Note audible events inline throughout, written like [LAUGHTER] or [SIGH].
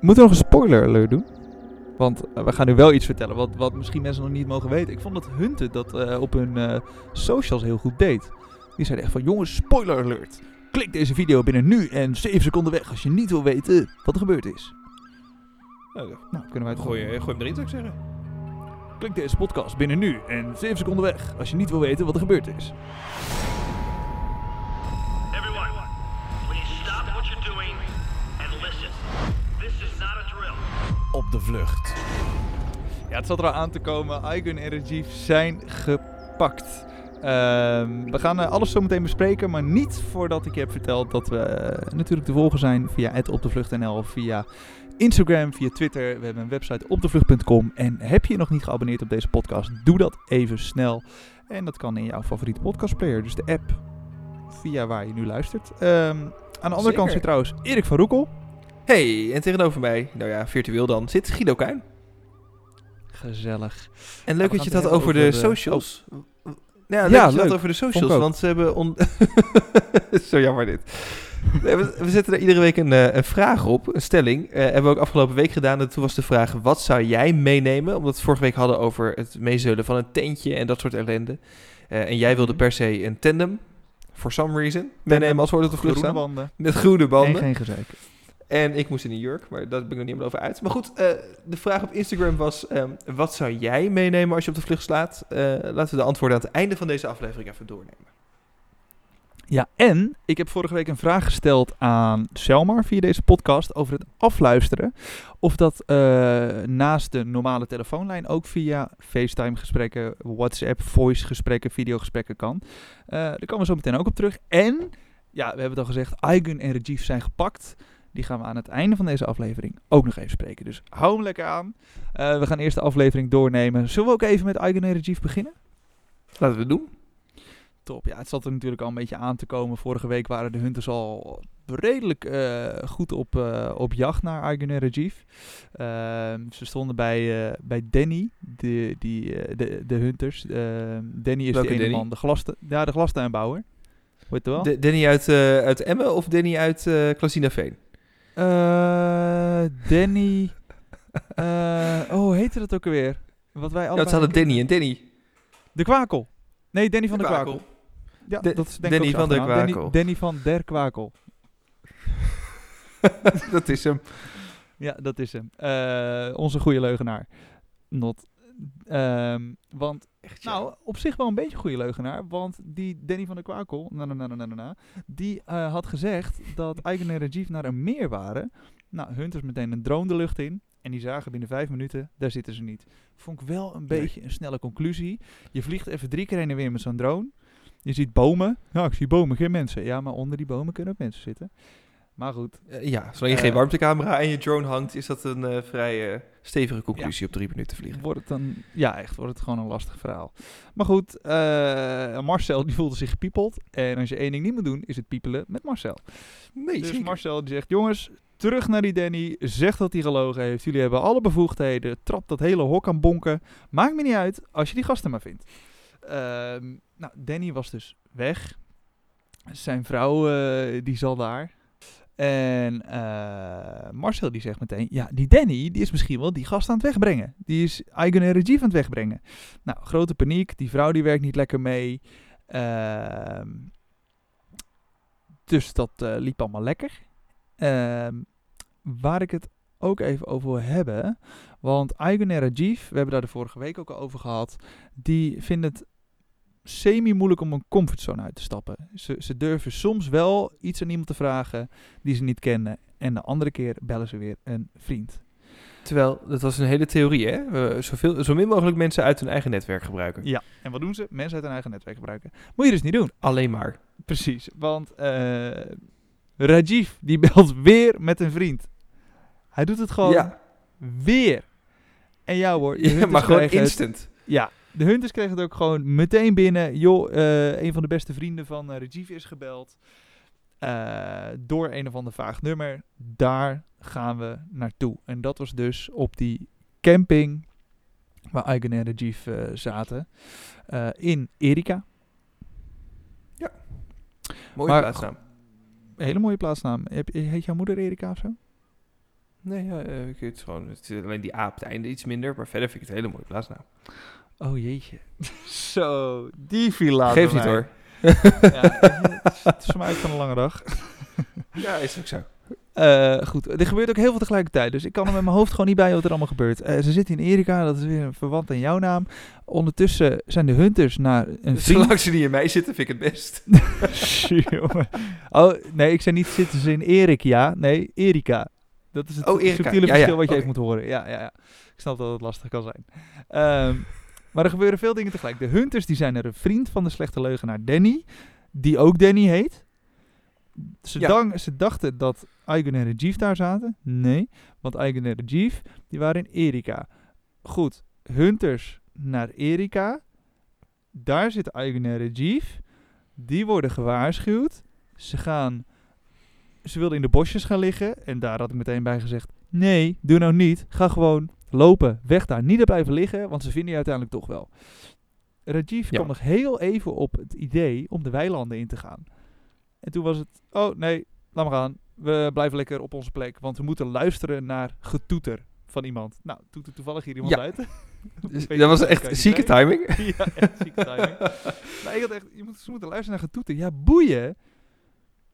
Moeten we nog een spoiler alert doen? Want eh, we gaan nu wel iets vertellen wat, wat misschien mensen nog niet mogen weten. Ik vond dat Hunte dat eh, op hun eh, socials heel goed deed. Die zeiden echt van, jongens, spoiler alert. Klik deze video binnen nu en 7 seconden weg als je niet wil weten wat er gebeurd is. Nou, Nou, kunnen wij het gooi, gooi hem erin, zou ik zeggen. Klik deze podcast binnen nu en 7 seconden weg als je niet wil weten wat er gebeurd is. Op de vlucht. Ja, het zat er al aan te komen. Aigun en Rajiv zijn gepakt. Ehm, we gaan eh, alles zo meteen bespreken, maar niet voordat ik je heb verteld dat we eh, natuurlijk te volgen zijn via het op de vlucht.nl, via Instagram, via Twitter. We hebben een website opdevlucht.com. En heb je je nog niet geabonneerd op deze podcast, doe dat even snel. En dat kan in jouw favoriete podcastplayer, dus de app via waar je nu luistert. Ehm, aan de andere kant zit trouwens Erik van Roekel. Hey, en tegenover mij, nou ja, virtueel dan, zit Guido Kuin. Gezellig. En leuk dat je het het had over de, socials. Ja, Ja, leuk dat je het had over de socials, want ze hebben... On [LAUGHS] Zo jammer dit. We, we zetten er iedere week een, eh, een vraag op, een stelling. Eh, hebben we ook afgelopen week gedaan. En toen was de vraag, wat zou jij meenemen? Omdat we het vorige week hadden over het meezeulen van een tentje en dat soort ellende. Eh, en jij wilde per se een tandem, for some reason, meenemen als we op de vlucht Groene staan. banden. Met groene En banden. geen gezeik. En ik moest in New York, maar daar ben ik nog niet helemaal over uit. Maar goed, eh, de vraag op Instagram was: ehm, wat zou jij meenemen als je op de vlucht slaat? Eh, laten we de antwoorden aan het einde van deze aflevering even doornemen. Ja, en ik heb vorige week een vraag gesteld aan Selmar via deze podcast over het afluisteren. Of dat eh, naast de normale telefoonlijn ook via FaceTime gesprekken, WhatsApp, voice gesprekken, videogesprekken kan. Daar komen we zo meteen ook op terug. En, ja, we hebben het al gezegd, Aigun en Rajiv zijn gepakt. Die gaan we aan het einde van deze aflevering ook nog even spreken. Dus hou hem lekker aan. Eh, we gaan eerst de aflevering doornemen. Zullen we ook even met Aigun en Rajiv beginnen? Laten we het doen. Top. Ja, het zat er natuurlijk al een beetje aan te komen. Vorige week waren de Hunters al redelijk eh, goed op, eh, op jacht naar Argun Rajiv. Ehm, ze stonden bij, bij Danny, de, die, de, de Hunters. Ehm, Danny is Welke de ene Danny? man, de, glastu ja, de glastuinbouwer. Weet je wel? De- Danny uit, uit Emmen of Danny uit Klasinaveen? Eh, Danny... eh, oh, hoe heette dat ook alweer? Wat wij Ja, het hadden. Danny en Danny. De Kwakel. Nee, Danny van de, De Kwakel. Kwakel. Ja, De- dat is denk Danny van der. Danny- Kwakel. Danny van der Kwakel. [LAUGHS] dat is hem. Ja, dat is hem. Eh, onze goede leugenaar. Not. Ehm, want, nou, op zich wel een beetje goede leugenaar. Want die Danny van der Kwakel, na, na, na, na, na, die eh, had gezegd dat [LAUGHS] Eigen en Rajiv naar een meer waren. Nou, Hunters meteen een drone de lucht in. En die zagen binnen vijf minuten, daar zitten ze niet. Vond ik wel een Nee. beetje een snelle conclusie. Je vliegt even drie keer heen en weer met zo'n drone. Je ziet bomen. Ja, ik zie bomen, geen mensen. Ja, maar onder die bomen kunnen ook mensen zitten. Maar goed, Eh, ja, zolang je Eh, geen warmtecamera aan je drone hangt, is dat een eh, vrij stevige conclusie op drie minuten vliegen. Wordt het dan, ja, echt wordt het gewoon een lastig verhaal. Maar goed, Marcel die voelde zich gepiepeld. En als je één ding niet moet doen, is het piepelen met Marcel. Nee, dus zeker. Marcel die zegt, jongens, terug naar die Danny. Zeg dat hij gelogen heeft. Jullie hebben alle bevoegdheden. Trap dat hele hok aan bonken. Maakt me niet uit als je die gasten maar vindt. Ehm, nou, Danny was dus weg. Zijn vrouw, die zal daar. En eh, Marcel die zegt meteen, ja, die Danny, die is misschien wel die gast aan het wegbrengen. Die is Eigen en Rajiv aan het wegbrengen. Nou, grote paniek. Die vrouw die werkt niet lekker mee. Ehm, dus dat eh, liep allemaal lekker. Ehm, waar ik het ook even over wil hebben. Want Rajiv, we hebben daar de vorige week ook al over gehad. Die vinden het semi-moeilijk om een comfortzone uit te stappen. Ze, ze durven soms wel iets aan iemand te vragen die ze niet kennen. En de andere keer bellen ze weer een vriend. Terwijl, dat was een hele theorie, hè? Zoveel, zo min mogelijk mensen uit hun eigen netwerk gebruiken. Ja, en wat doen ze? Mensen uit hun eigen netwerk gebruiken. Moet je dus niet doen. Alleen maar. Precies, want eh Rajiv die [LAUGHS] belt weer met een vriend. Hij doet het gewoon ja, weer. En ja hoor, de ja maar gewoon krijgen het- instant. Ja, de Hunters kregen het ook gewoon meteen binnen. Joh, eh, een van de beste vrienden van eh Rajiv is gebeld. Eh, door een of ander vaag nummer. Daar gaan we naartoe. En dat was dus op die camping waar Eigen en Rajiv zaten. in Erika. Mooie Maar- plaatsnaam. Hele mooie plaatsnaam. Heb, heet jouw moeder Erika of zo? Nee, ja, ik- het is gewoon, het is alleen die A op het einde iets minder, maar verder vind ik het een hele mooie plaatsnaam. Oh jeetje. Zo, die viel later Geef niet mij. hoor. Ja, het is- voor mij van een lange dag. [LAUGHS] Ja, is ook zo. Eh, goed, er gebeurt ook heel veel tegelijkertijd. Dus ik kan er met mijn hoofd gewoon niet bij wat er allemaal gebeurt. Eh, ze zitten in Erika, dat is weer een verwant aan jouw naam. Ondertussen zijn de hunters naar een vriend. Zolang ze niet in mij zitten, vind ik het best. [LAUGHS] Oh, nee, ik zei niet zitten ze in Erik, ja. Nee, Erika. Dat is het Oh, subtiele Ja, ja, verschil wat je even moet horen. Ja, ja, ja. Ik snap dat het lastig kan zijn. Ehm, maar er gebeuren veel dingen tegelijk. De hunters die zijn er een vriend van de slechte leugenaar Danny. Die ook Danny heet. Ze, Ja. dank- ze dachten dat Aigun en Rajiv daar zaten. Nee, want Aigun en Rajiv die waren in Erika. Goed, hunters naar Erika. Daar zit Aigun en Rajiv. Die worden gewaarschuwd. Ze gaan... Ze wilden in de bosjes gaan liggen. En daar had ik meteen bij gezegd... Nee, doe nou niet. Ga gewoon lopen. Weg daar. Niet er blijven liggen, want ze vinden je uiteindelijk toch wel. Rajiv Ja. kwam nog heel even op het idee om de weilanden in te gaan. En toen was het... Oh, nee, laat maar gaan. We blijven lekker op onze plek. Want we moeten luisteren naar getoeter van iemand. Nou, toevallig hier iemand Ja. uit. [LAUGHS] Dus dat was echt zieke timing. [LAUGHS] ja, echt zieke timing. [LAUGHS] maar ik had echt, je moet, ze moeten luisteren naar getoeter. Ja, boeien.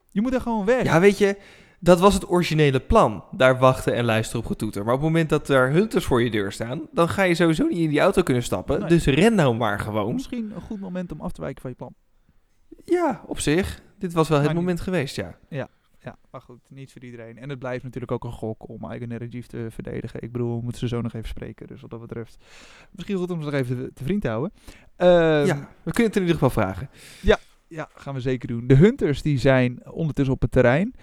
Je moet er gewoon weg. Ja, weet je, dat was het originele plan. Daar wachten en luisteren op getoeter. Maar op het moment dat er hunters voor je deur staan, dan ga je sowieso niet in die auto kunnen stappen. Nee. Dus ren nou maar gewoon. Misschien een goed moment om af te wijken van je plan. Ja, op zich. Dit was wel het niet- moment geweest, ja. Ja, maar goed, niet voor iedereen. En het blijft natuurlijk ook een gok om Eigen en Rajiv te verdedigen. Ik bedoel, we moeten ze zo nog even spreken. Dus wat dat betreft, misschien goed om ze nog even te, vriend te houden. Ehm, ja, we kunnen het in ieder geval vragen. Ja, gaan we zeker doen. De Hunters die zijn ondertussen op het terrein.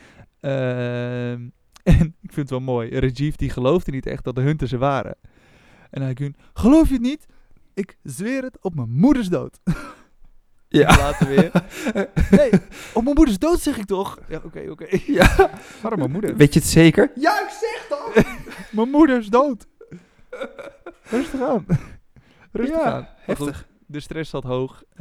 Ehm, [LAUGHS] en ik vind het wel mooi. Rajiv die geloofde niet echt dat de Hunters er waren. En hij ging, geloof je het niet? Ik zweer het op mijn moeders dood. Ja. [LAUGHS] Later weer. [LAUGHS] Nee, op mijn moeders dood zeg ik toch? Ja, oké, oké. ja. Waarom mijn moeder? Weet je het zeker? Ja, ik zeg dat! Mijn moeder is dood. Rustig aan. Rustig Ja, aan. Heftig. de stress zat hoog. Eh,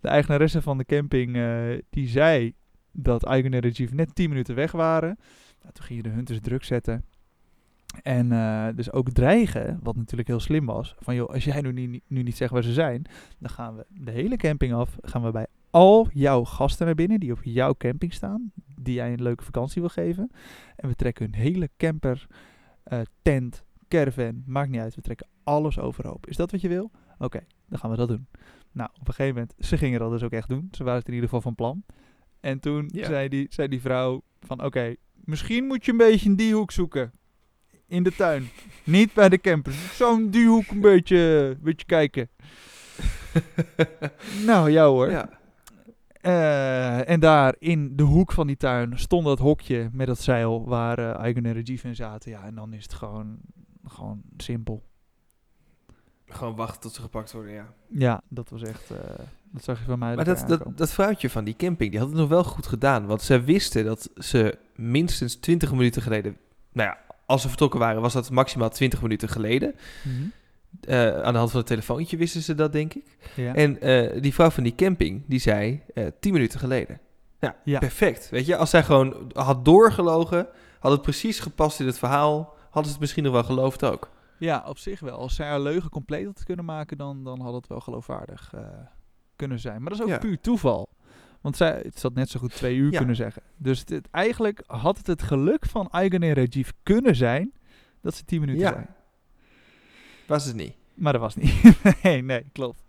de eigenaresse van de camping, eh, die zei dat Eigen en Rajiv net 10 minuten weg waren. Nou, toen gingen de hunters druk zetten. En eh, dus ook dreigen, wat natuurlijk heel slim was. Van joh, als jij nu, niet- nu niet zegt waar ze zijn, dan gaan we de hele camping af. Gaan we bij al jouw gasten naar binnen die op jouw camping staan. Die jij een leuke vakantie wil geven. En we trekken hun hele camper, eh, tent, caravan, maakt niet uit. We trekken alles overhoop. Is dat wat je wil? Oké, dan gaan we dat doen. Nou, op een gegeven moment, ze gingen dat dus ook echt doen. Ze waren het in ieder geval van plan. En toen Ja. zei, die, zei die vrouw van, oké, misschien moet je een beetje in die hoek zoeken. In de tuin. [LAUGHS] Niet bij de camper. Zo'n die hoek een beetje, een beetje kijken. [LAUGHS] nou, ja hoor. Ja. Eh, en daar in de hoek van die tuin stond dat hokje met dat zeil waar eh Eigen en Rajiv in zaten. Ja, en dan is het gewoon, gewoon simpel. Gewoon wachten tot ze gepakt worden, ja. Ja, dat was echt, eh, dat zag je van mij. Maar dat, dat, dat vrouwtje van die camping, die had het nog wel goed gedaan. Want ze wisten dat ze minstens 20 minuten geleden... Nou ja, als ze vertrokken waren, was dat maximaal 20 minuten geleden. Mhm. Eh, aan de hand van het telefoontje wisten ze dat, denk ik. ja. En eh, die vrouw van die camping, die zei eh 10 minuten geleden. Ja, Ja. perfect. Weet je, als zij gewoon had doorgelogen, had het precies gepast in het verhaal, hadden ze het misschien nog wel geloofd ook. ja, op zich wel. Als zij haar leugen compleet had kunnen maken, dan, dan had het wel geloofwaardig eh, kunnen zijn. Maar dat is ook Ja. puur toeval. Want zij, het zat net zo goed twee uur Ja. kunnen zeggen. Dus het, het- eigenlijk had het het geluk van Eigen en Rajiv kunnen zijn dat ze 10 minuten Ja. zijn. Was het niet. Maar dat was niet. [LAUGHS] nee, nee, klopt.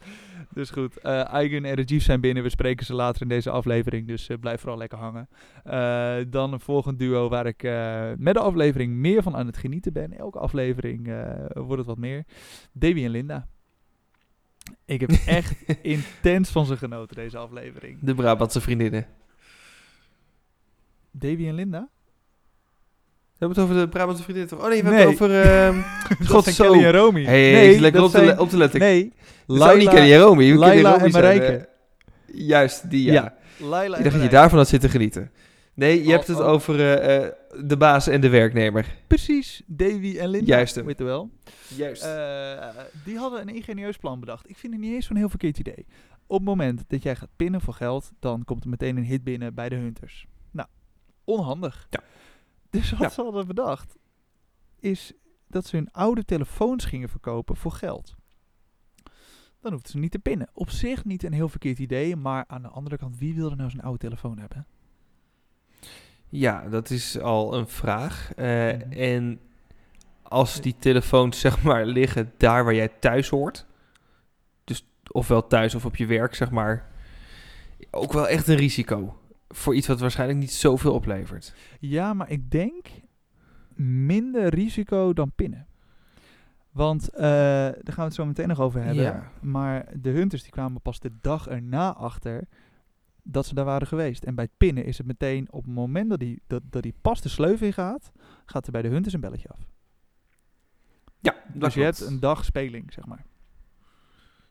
Dus goed, eh Eigen en Rajiv zijn binnen. We spreken ze later in deze aflevering, dus eh, blijf vooral lekker hangen. Eh, dan een volgend duo waar ik met de aflevering meer van aan het genieten ben. Elke aflevering wordt het wat meer. Davy en Linda. Ik heb echt [LAUGHS] intens van ze genoten, deze aflevering. De Brabantse vriendinnen. Davy en Linda? We hebben het over de Brabantse vriendinnen toch? Oh nee, we Nee. hebben het over... [LAUGHS] Dat God, zijn zo. Kelly en Romy. Hey, nee, is lekker dat op, te, zijn- le- op te letten. Nee, niet Kenny en Romy. Laila en zijn, Marijke. eh, juist, die ja. Ja, Laila Ik en dacht dat je daarvan had zitten genieten. Nee, je Oh, hebt het oh. over eh, eh, de baas en de werknemer. Precies, Davy en Linda. Juist hem. Weet je wel. Juist. Eh, die hadden een ingenieus plan bedacht. Ik vind het niet eens zo'n heel verkeerd idee. Op het moment dat jij gaat pinnen voor geld, dan komt er meteen een hit binnen bij de hunters. Nou, onhandig. Ja. Dus wat Ja. ze hadden bedacht, is dat ze hun oude telefoons gingen verkopen voor geld. Dan hoefden ze niet te pinnen. Op zich niet een heel verkeerd idee, maar aan de andere kant, wie wilde nou zo'n oude telefoon hebben? Ja, dat is al een vraag. Eh, Mhm. En als die telefoons zeg maar liggen daar waar jij thuis hoort, dus ofwel thuis of op je werk zeg maar, ook wel echt een risico voor iets wat waarschijnlijk niet zoveel oplevert. Ja, maar ik denk minder risico dan pinnen. Want eh, daar gaan we het zo meteen nog over hebben. Ja. Maar de hunters die kwamen pas de dag erna achter dat ze daar waren geweest. En bij het pinnen is het meteen op het moment dat die, dat, dat die pas de sleuf in gaat, gaat er bij de hunters een belletje af. Ja, dat dus je klopt. hebt een dag speling, zeg maar.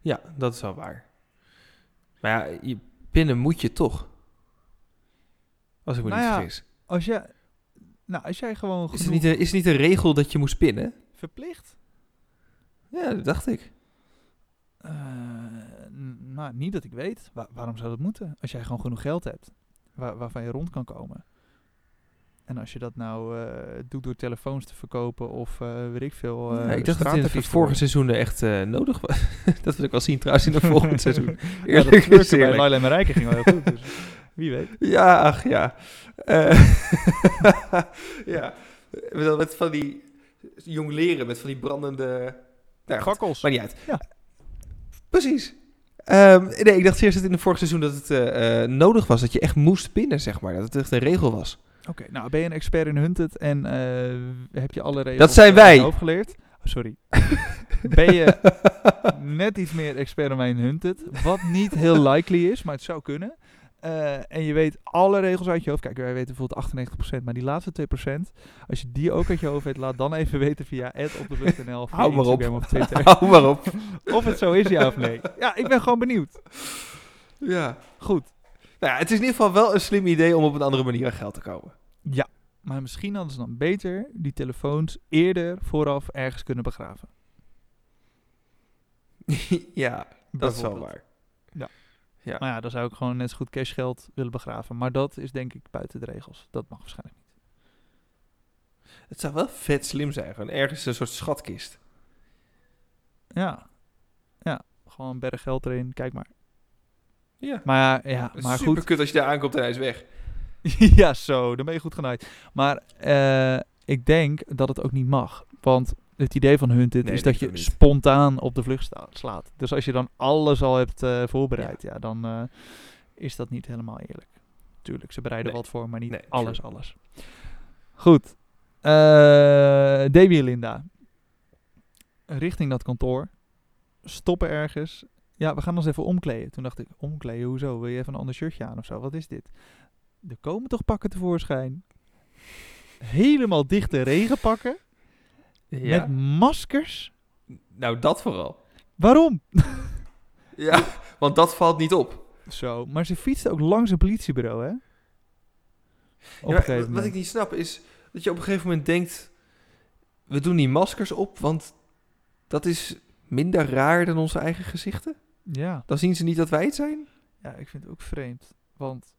Ja, dat is wel waar. Maar ja, je pinnen moet je toch. Als ik me Nou niet ja, vergis. Als, je, nou, als jij gewoon Is het, niet een, is het niet een regel dat je moest pinnen? verplicht... Ja, dat dacht ik. Eh, nou, niet dat ik weet. Wa- waarom zou dat moeten? Als jij gewoon genoeg geld hebt, waar- waarvan je rond kan komen. En als je dat nou eh, doet door telefoons te verkopen of eh weet ik veel. Ja, eh, ik dacht dat het in het vorige seizoen echt nodig was. [LAUGHS] dat wil ik wel zien trouwens in het [LAUGHS] volgende seizoen. ja, dat Eerlijk is gebeurde bij. Laila en Marijke ging wel heel goed. Dus wie weet. Ja, ach ja. [LAUGHS] Ja. Met, dat- met van die jong leren, met van die brandende... Nou, Gakkels. maar niet uit. Ja. Precies. Ehm, nee, ik dacht eerst dat in het vorige seizoen dat het eh, eh, nodig was. Dat je echt moest pinnen, zeg maar. Dat het echt een regel was. Oké, nou ben je een expert in Hunted en eh, heb je alle regels Dat zijn wij. uit je hoofd geleerd? Oh, sorry. [LAUGHS] ben je [LAUGHS] net iets meer expert in Hunted, wat niet heel likely is, maar het zou kunnen. Eh, en je weet alle regels uit je hoofd. Kijk, wij weten bijvoorbeeld 98%, maar die laatste 2%, als je die ook uit je hoofd weet, laat dan even weten via @opdevlucht.nl of Hou maar op. Of Twitter. [LAUGHS] Hou maar op. of het zo is, ja of nee. Ja, ik ben gewoon benieuwd. Ja. Goed. Nou ja, het is in ieder geval wel een slim idee om op een andere manier aan geld te komen. Ja, maar misschien hadden ze dan beter die telefoons eerder vooraf ergens kunnen begraven. [LAUGHS] ja, dat is wel Bijvoorbeeld. Waar. Maar ja, dan zou ik gewoon net zo goed cashgeld willen begraven. Maar dat is denk ik buiten de regels. Dat mag waarschijnlijk niet. Het zou wel vet slim zijn. Gewoon ergens een soort schatkist. Ja, ja. Gewoon een berg geld erin. Kijk maar. Ja. Maar ja, ja maar Super goed. kut als je daar aankomt en hij is weg. [LAUGHS] ja, zo. Dan ben je goed genaaid. Maar eh, ik denk dat het ook niet mag. Want het idee van Hunted Nee, is dat je spontaan op de vlucht slaat. Dus als je dan alles al hebt eh, voorbereid, ja. dan eh, is dat niet helemaal eerlijk. Tuurlijk, ze bereiden Nee. wat voor, maar niet Nee, alles, alles. Goed. Eh Davy en Linda. Richting dat kantoor. Stoppen ergens. Ja, we gaan ons even omkleden. Toen dacht ik, omkleden, hoezo? Wil je even een ander shirtje aan of zo? Wat is dit? Er komen toch pakken tevoorschijn? Helemaal dichte regenpakken. Ja. Met maskers. Nou, dat vooral. Waarom? [LAUGHS] Ja, want dat valt niet op. Zo, maar ze fietste ook langs een politiebureau, hè? Ja, maar wat ik niet snap is dat je op een gegeven moment denkt... We doen die maskers op, want dat is minder raar dan onze eigen gezichten. Ja. Dan zien ze niet dat wij het zijn. ja, ik vind het ook vreemd. Want,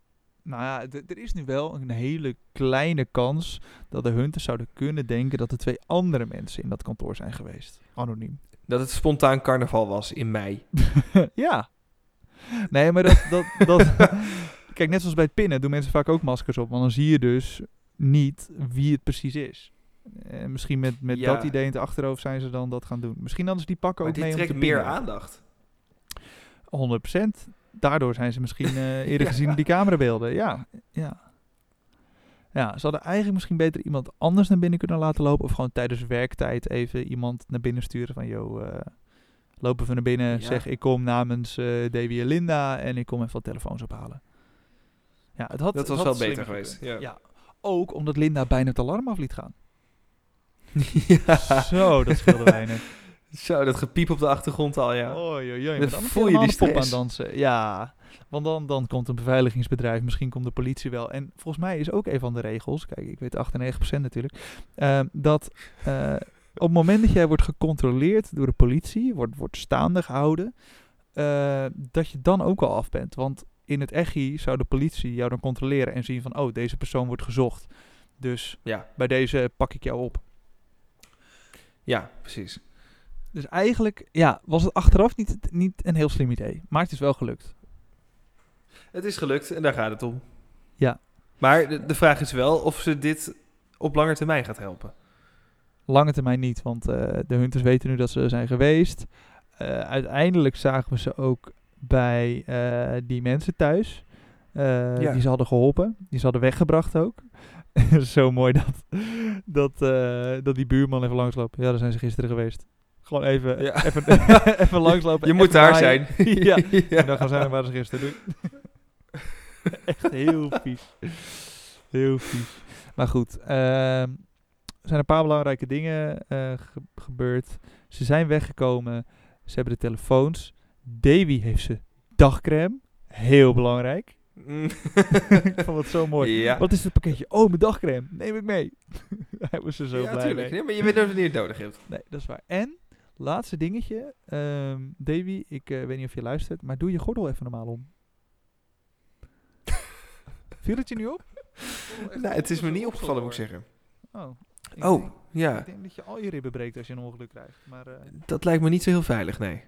nou ja, er is nu wel een hele kleine kans dat de hunters zouden kunnen denken dat er twee andere mensen in dat kantoor zijn geweest. Anoniem. Dat het spontaan carnaval was in mei. [LAUGHS] ja. Nee, maar dat, dat, dat... [LAUGHS] Kijk, net zoals bij het pinnen doen mensen vaak ook maskers op. Want dan zie je dus niet wie het precies is. En misschien met, met Ja. dat idee in het achterhoofd zijn ze dan dat gaan doen. Misschien ze die pakken Maar ook mee om te trekt meer pinnen. aandacht. 100%. Daardoor zijn ze misschien eh, [LAUGHS] eerder Ja. gezien die camerabeelden. Ja, ja. Ja, ze hadden eigenlijk misschien beter iemand anders naar binnen kunnen laten lopen. Of gewoon tijdens werktijd even iemand naar binnen sturen van... Yo, eh, lopen we naar binnen, Ja. zeg ik kom namens eh Davy en Linda en ik kom even wat telefoons ophalen. Ja, het had, Dat het was had wel beter geweest, gekund. ja. ook omdat Linda bijna het alarm af liet gaan. ja. [LAUGHS] Zo, dat scheelde weinig. Zo, dat gepiep op de achtergrond al, ja. Dan voel je die pop aan stress. dansen. Ja, want dan, dan komt een beveiligingsbedrijf, misschien komt de politie wel. En volgens mij is ook een van de regels, kijk, ik weet 98% natuurlijk, ehm, dat eh, op het moment dat jij wordt gecontroleerd door de politie, wordt, wordt staande gehouden, eh, dat je dan ook al af bent. Want in het echi zou de politie jou dan controleren en zien van, oh, deze persoon wordt gezocht. Dus Ja. bij deze pak ik jou op. Ja, precies. Dus eigenlijk ja, was het achteraf niet, niet een heel slim idee. Maar het is wel gelukt. Het is gelukt en daar gaat het om. Ja. Maar de, de vraag is wel of ze dit op lange termijn gaat helpen. Lange termijn niet, want eh, de hunters weten nu dat ze er zijn geweest. Eh, uiteindelijk zagen we ze ook bij eh, die mensen thuis. Ja. Die ze hadden geholpen. Die ze hadden weggebracht ook. [LAUGHS] Zo mooi dat, dat, dat die buurman even langslopen. Ja, daar zijn ze gisteren geweest. Gewoon even, Ja. [LAUGHS] even, [LAUGHS] even langslopen. Je moet daar zijn. [LAUGHS] ja. En dan gaan zij naar waar ze gisteren doen. Echt heel vies. Heel vies. Maar goed, ehm, er zijn een paar belangrijke dingen eh, ge- gebeurd. Ze zijn weggekomen. Ze hebben de telefoons. Davy heeft ze dagcreme. Heel belangrijk. ik vond het zo mooi. Ja. Wat is het pakketje? Oh, mijn dagcreme. Neem ik mee. Hij was er zo ja, blij tuurlijk. mee. Nee, maar je weet nooit wanneer je het nodig hebt. Nee, dat is waar. En, laatste dingetje. ehm, Davy, ik eh, weet niet of je luistert, maar doe je gordel even normaal om. [LAUGHS] Viel het je nu op? Nou, het is me niet opgevallen, moet ik zeggen. Oh. Ik Oh, denk, ja. Ik denk dat je al je ribben breekt als je een ongeluk krijgt. Maar eh, Dat lijkt me niet zo heel veilig, nee.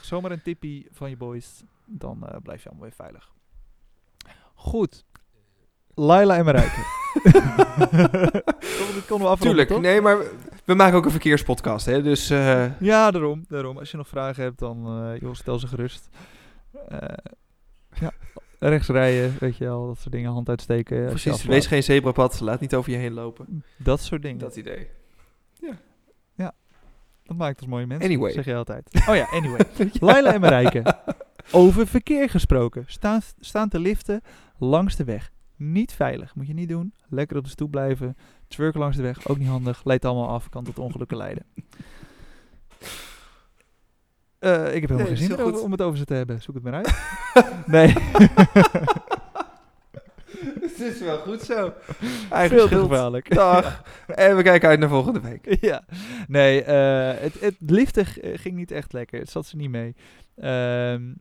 zomaar een tippie van je boys, dan eh, blijf je allemaal weer veilig. Goed. Laila en Marijke. [LAUGHS] Dit konden we afronden, Tuurlijk, toch? nee, maar we maken ook een verkeerspodcast, hè. Dus eh, Ja, daarom, daarom. Als je nog vragen hebt, dan eh, joh, stel ze gerust. Eh, ja, rechts rijden, weet je wel, dat soort dingen, hand uitsteken. precies, wees geen zebrapad, laat niet over je heen lopen. Dat soort dingen. Dat idee. Dat maakt ons mooie mensen. Anyway. Zeg je altijd. [LAUGHS] Oh ja, anyway. [LAUGHS] Laila en Marijke. Over verkeer gesproken. Staan, staan te liften langs de weg. Niet veilig. Moet je niet doen. Lekker op de stoep blijven. Twerken langs de weg. Ook niet handig. Leidt allemaal af. Kan tot ongelukken leiden. Eh, ik heb helemaal Nee, geen zin heel om het over ze te hebben. Zoek het maar uit. [LAUGHS] nee. [LAUGHS] Het is wel goed zo. Eigen Veel te schuld. gevaarlijk. Dag. En we kijken uit naar volgende week. [LAUGHS] ja. Nee, eh, het, het eh, ging niet echt lekker. Het zat ze niet mee. Ehm,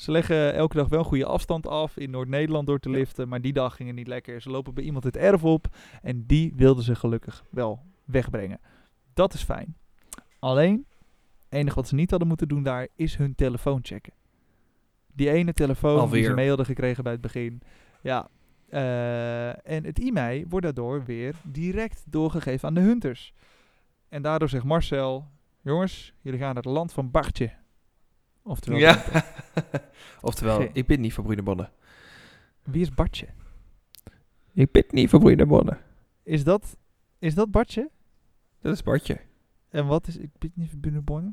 ze leggen elke dag wel een goede afstand af in Noord-Nederland door te liften. Maar die dag ging het niet lekker. Ze lopen bij iemand het erf op. En die wilden ze gelukkig wel wegbrengen. Dat is fijn. Alleen, het enige wat ze niet hadden moeten doen daar is hun telefoon checken. Die ene telefoon die ze Alweer. mee hadden gekregen bij het begin. Ja. eh, en het e-mail wordt daardoor weer direct doorgegeven aan de hunters. En daardoor zegt Marcel: Jongens, jullie gaan naar het land van Bartje. Oftewel, Ja. [LAUGHS] Oftewel, Geen- ik ben niet voor Brune Bonnen. wie is Bartje? Ik ben niet voor Brune Bonnen. Is dat, is dat Bartje? Dat is Bartje. En wat is. Ik ben niet van Binnenborne?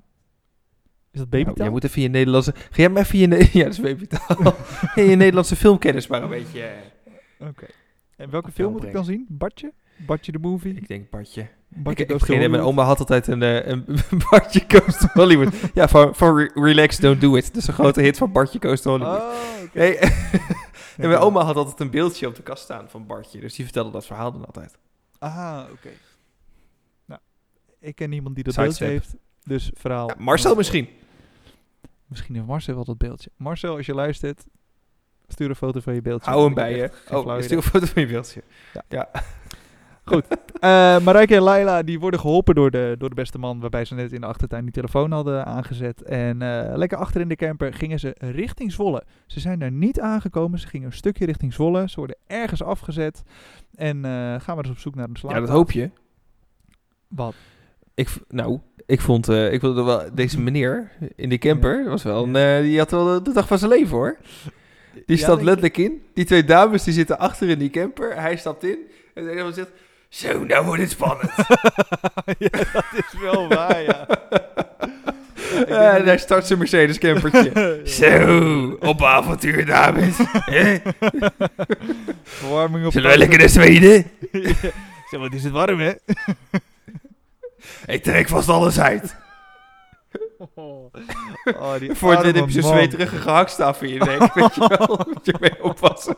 Is dat Nou, babytaal? jij moet even je Nederlandse... Ga jij maar even je... Ne- [LAUGHS] ja, dat is babytaal. [LAUGHS] Je Nederlandse filmkennis maar een beetje... eh, Oké. En welke film moet ik dan zien? Bartje? Bartje de movie? Ik denk Bartje. Ik, ik. Mijn oma had altijd een, eh, een [LAUGHS] Bartje Goes to Hollywood. ja, van, van Re- Relax, Don't Do It. Dat is een grote hit van Bartje Goes to Hollywood. Oh, [LAUGHS] en [LAUGHS] mijn oma had altijd een beeldje op de kast staan van Bartje. Dus die vertelde dat verhaal dan altijd. Ah, oké. Nou, ik ken niemand die dat beeldje heeft. Dus verhaal. Ja, Marcel misschien. Misschien heeft Marcel wel dat beeldje. Marcel, als je luistert, stuur een foto van je beeldje. Hou hem bij je. Oh, stuur een foto van je beeldje. Eh, Marijke en Laila die worden geholpen door de, door de beste man, waarbij ze net in de achtertuin die telefoon hadden aangezet. En eh, lekker achter in de camper gingen ze richting Zwolle. Ze zijn daar niet aangekomen, ze gingen een stukje richting Zwolle. Ze worden ergens afgezet en eh, gaan we dus op zoek naar een Ja, slaapplaats. dat hoop je. Wat? Ik, nou, ik vond, ik vond wel, deze meneer in die camper, was wel een, die had wel de, de dag van zijn leven hoor. Die Ja, denk letterlijk in. Die twee dames die zitten achter in die camper. Hij stapt in. En de ene zegt, zo, nou wordt het spannend. [LAUGHS] ja, dat is wel waar, ja. Ja, en hij start zijn Mercedes campertje. [LAUGHS] Zo, op avontuur dames. Verwarming op Zullen we lekker naar Zweden? Zeg, wat is het warm, hè? [LAUGHS] Ik trek vast alles uit. Oh, die Voor het arme heb je zo'n zweterige gehaktstaf in je nek. Weet je wel, moet je mee oppassen.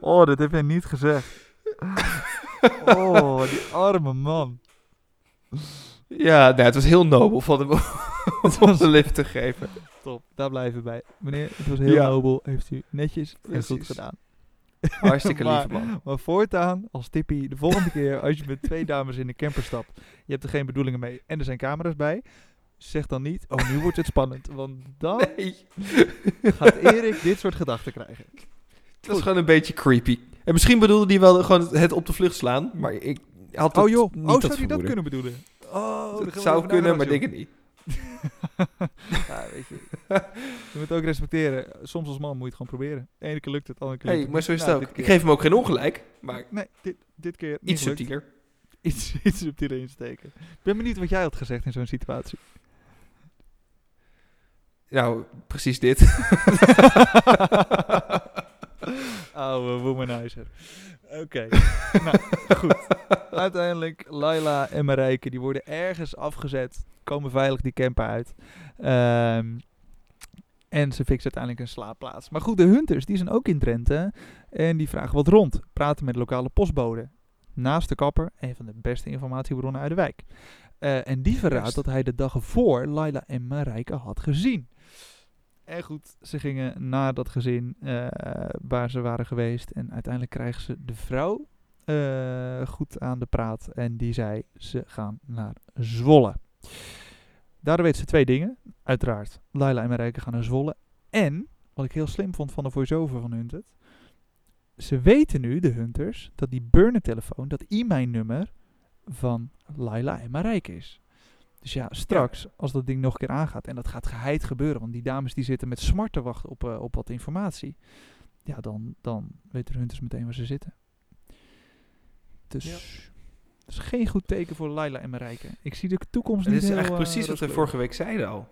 Oh, dat heb je niet gezegd. Oh, die arme man. Ja, nou, het was heel nobel van hem om [LAUGHS] een lift te geven. Top, daar blijven we bij. Meneer, het was heel Ja. nobel. Heeft u netjes en goed gedaan. Hartstikke [LAUGHS] lief man. Maar voortaan, als tippie, de volgende keer als je met twee dames in de camper stapt, je hebt er geen bedoelingen mee en er zijn camera's bij, zeg dan niet, oh nu wordt het spannend. Want dan Nee, gaat Erik dit soort gedachten krijgen. het was gewoon een beetje creepy. En misschien bedoelde hij wel gewoon het op de vlucht slaan, maar ik had het Oh joh, niet oh, dat zou hij dat kunnen bedoelen? Oh, we zou kunnen, maar denk het niet. [LAUGHS] ja, weet je. Je moet ook respecteren. Soms als man moet je het gewoon proberen. De ene keer lukt het, de andere keer Hey, lukt maar zo is Nou, het ook. Ik geef hem ook geen ongelijk, maar Nee, dit, dit keer niet iets subtieler. [LAUGHS] Iets, iets subtieler insteken. Ik ben benieuwd wat jij had gezegd in zo'n situatie. Nou, precies dit. [LAUGHS] Oude womanizer. Oké. [LAUGHS] nou, goed. Uiteindelijk, Laila en Marijke, die worden ergens afgezet. Komen veilig die camper uit. Ehm, en ze fixen uiteindelijk een slaapplaats. Maar goed, de hunters, die zijn ook in Drenthe. En die vragen wat rond. Praten met lokale postbode. Naast de kapper, een van de beste informatiebronnen uit de wijk. Eh, en die verraadt dat hij de dag ervoor Laila en Marijke had gezien. En goed, ze gingen naar dat gezin eh, waar ze waren geweest. En uiteindelijk krijgen ze de vrouw eh, goed aan de praat. En die zei, ze gaan naar Zwolle. Daardoor weet ze twee dingen. Uiteraard, Laila en Marijke gaan naar Zwolle. En, wat ik heel slim vond van de voice-over van Hunted. Ze weten nu, de Hunters, dat die burner-telefoon, dat e-mail-nummer van Laila en Marijke is. Dus ja, straks, als dat ding nog een keer aangaat, en dat gaat geheid gebeuren, want die dames die zitten met smart te wachten op, eh, op wat informatie. Ja, dan, dan weten de Hunters meteen waar ze zitten. Dus, Ja. dat is geen goed teken voor Laila en Marijke. Ik zie de toekomst Dit niet is heel, eigenlijk eh, precies wat we vorige week zeiden al.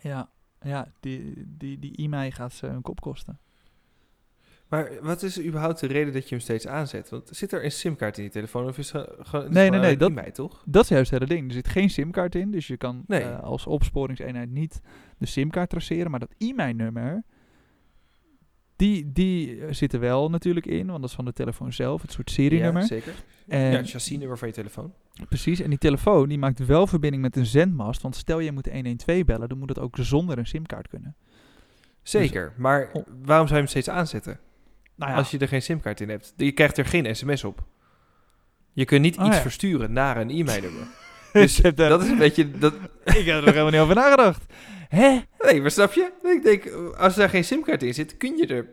Ja, ja die, die, die e-mail gaat ze hun kop kosten. Maar wat is überhaupt de reden dat je hem steeds aanzet? Want zit er een simkaart in die telefoon of is gewoon... het Nee, gewoon nee, nee, alleen dat- toch? Dat is juist het hele ding. Er zit geen simkaart in, dus je kan Nee. eh, als opsporingseenheid niet de simkaart traceren. Maar dat e-mailnummer, die, die eh, zit er wel natuurlijk in, want dat is van de telefoon zelf, het soort serienummer. Ja, zeker. En, ja, het chassisnummer van je telefoon. Precies, en die telefoon die maakt wel verbinding met een zendmast. Want stel je moet 112 bellen, dan moet het ook zonder een simkaart kunnen. Zeker, maar Oh. waarom zou je hem steeds aanzetten? Nou ja, Als je er geen simkaart in hebt. Je krijgt er geen sms op. Je kunt niet Oh, iets ja. versturen naar een e-mailnummer. [LAUGHS] Dus dat is een beetje... Dat, [LAUGHS] ik heb er nog helemaal niet over nagedacht. Hè? nee, maar snap je? Ik denk, als daar geen simkaart in zit, kun je er